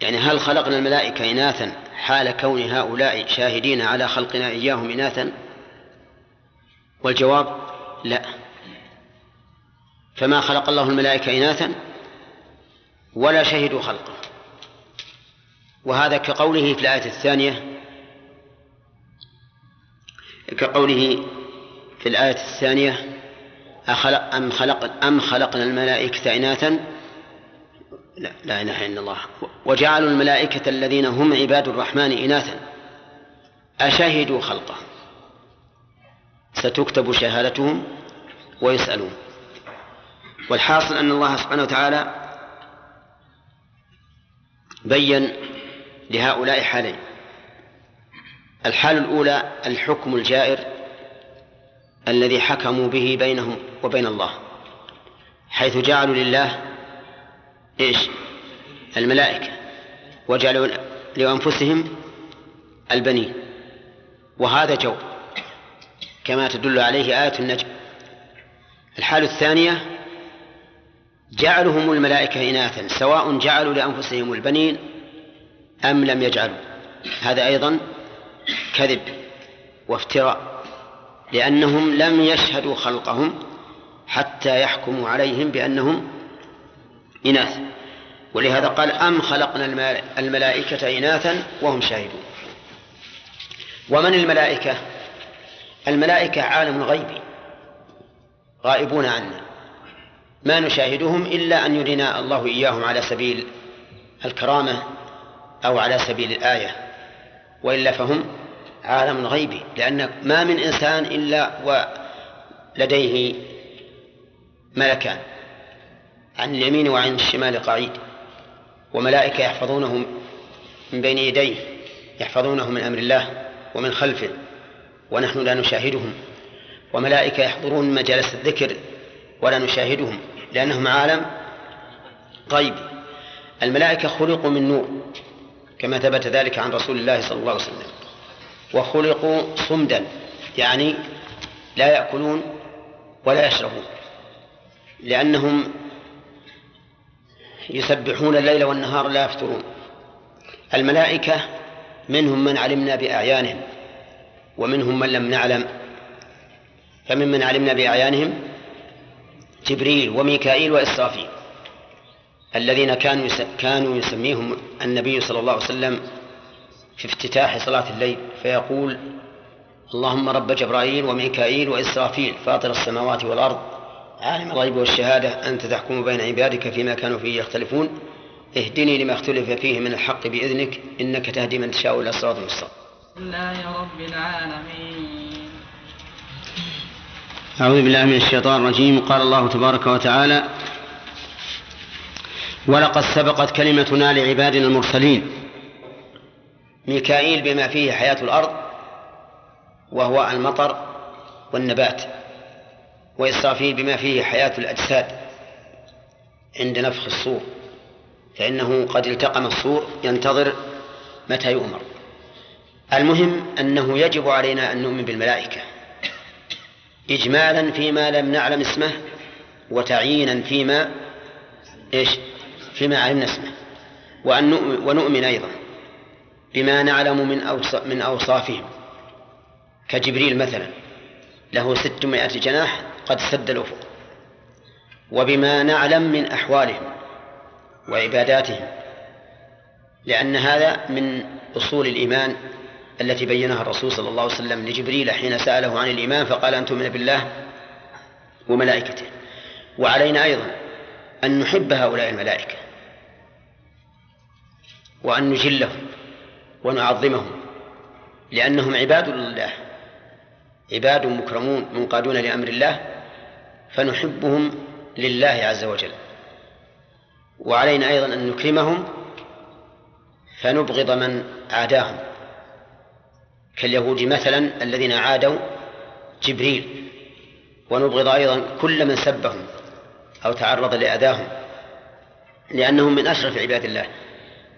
يعني هل خلقنا الملائكة إناثا حال كون هؤلاء شاهدين على خلقنا إياهم إناثا؟ والجواب لا. فما خلق الله الملائكة إناثا؟ ولا شهدوا خلقه. وهذا كقوله في الآية الثانية كقوله في الآية الثانية أخلق أم خلق أم خلقنا الملائكة إناثا؟ لا لا إله إلا الله. وجعلوا الملائكة الذين هم عباد الرحمن إناثا. أشهدوا خلقه. ستكتب شهادتهم ويسألون. والحاصل أن الله سبحانه وتعالى بين لهؤلاء حالين. الحال الأولى الحكم الجائر الذي حكموا به بينهم وبين الله حيث جعلوا لله إيش؟ الملائكة. وجعلوا لأنفسهم البنين. وهذا جو. كما تدل عليه آية النجم. الحال الثانية جعلهم الملائكة إناثا سواء جعلوا لأنفسهم البنين أم لم يجعلوا. هذا أيضا كذب وافتراء لأنهم لم يشهدوا خلقهم حتى يحكموا عليهم بأنهم إناث ولهذا قال أم خلقنا الملائكة إناثا وهم شاهدون. ومن الملائكة؟ الملائكة عالم غيبي غائبون عنا. ما نشاهدهم إلا أن يرينا الله إياهم على سبيل الكرامة أو على سبيل الآية. وإلا فهم عالم غيبي لأن ما من إنسان إلا ولديه ملكان. عن اليمين وعن الشمال قعيد. وملائكة يحفظونه من بين يديه يحفظونه من أمر الله ومن خلفه ونحن لا نشاهدهم. وملائكة يحضرون مجالس الذكر ولا نشاهدهم لأنهم عالم غيب. الملائكة خلقوا من نور كما ثبت ذلك عن رسول الله صلى الله عليه وسلم. وخلقوا صمدا يعني لا يأكلون ولا يشربون لأنهم يسبحون الليل والنهار لا يفترون. الملائكة منهم من علمنا بأعيانهم ومنهم من لم نعلم. فممن علمنا بأعيانهم؟ جبريل وميكائيل وإسرافيل الذين كانوا كانوا يسميهم النبي صلى الله عليه وسلم في افتتاح صلاة الليل فيقول اللهم رب جبرائيل وميكائيل وإسرافيل فاطر السماوات والأرض عالم الغيب والشهادة أنت تحكم بين عبادك فيما كانوا فيه يختلفون. اهدني لما اختلف فيه من الحق بإذنك إنك تهدي من تشاء إلى صراط مستقيم. الله رب العالمين. أعوذ بالله من الشيطان الرجيم. قال الله تبارك وتعالى ولقد سبقت كلمتنا لعبادنا المرسلين. ميكائيل بما فيه حياة الأرض وهو المطر والنبات. وإسرافيل بما فيه حياة الأجساد عند نفخ الصور فإنه قد التقم الصور ينتظر متى يؤمر. المهم أنه يجب علينا أن نؤمن بالملائكة إجمالا فيما لم نعلم اسمه وتعيينا فيما إيش؟ فيما علمنا اسمه وأن نؤمن ونؤمن أيضا بما نعلم من من أوصافهم. كجبريل مثلا له ستمائة جناح قد سد الأفق. وبما نعلم من أحوالهم وعباداتهم لأن هذا من أصول الإيمان التي بينها الرسول صلى الله عليه وسلم لجبريل حين سأله عن الإيمان فقال أن تؤمن بالله وملائكته. وعلينا أيضا أن نحب هؤلاء الملائكة وأن نجلهم ونعظمهم لأنهم عباد لله. عباد مكرمون منقادون لأمر الله فنحبهم لله عز وجل. وعلينا أيضا أن نكرمهم فنبغض من عاداهم. كاليهود مثلا الذين عادوا جبريل ونبغض أيضا كل من سبهم أو تعرض لأذاهم لأنهم من أشرف عباد الله.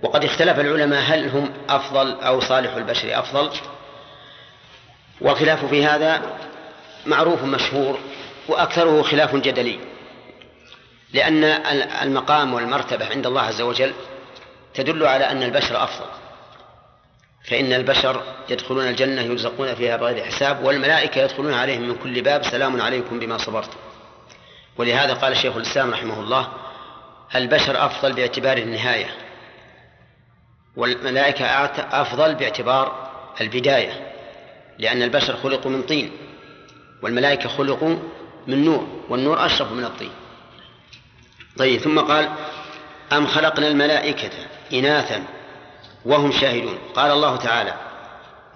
وقد اختلف العلماء هل هم أفضل أو صالح البشر أفضل؟ والخلاف في هذا معروف مشهور وأكثره خلاف جدلي لأن المقام والمرتبة عند الله عز وجل تدل على أن البشر أفضل فإن البشر يدخلون الجنة يرزقون فيها بغير حساب والملائكة يدخلون عليهم من كل باب سلام عليكم بما صبرتم. ولهذا قال شيخ الإسلام رحمه الله البشر أفضل باعتبار النهاية والملائكة أفضل باعتبار البداية. لأن البشر خلقوا من طين والملائكة خلقوا من نور والنور أشرف من الطين. طيب ثم قال أم خلقنا الملائكة إناثا وهم شاهدون؟ قال الله تعالى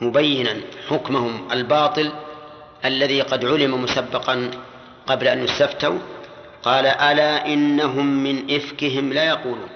مبينا حكمهم الباطل الذي قد علم مسبقا قبل أن يستفتوا. قال ألا إنهم من إفكهم لا يقولون.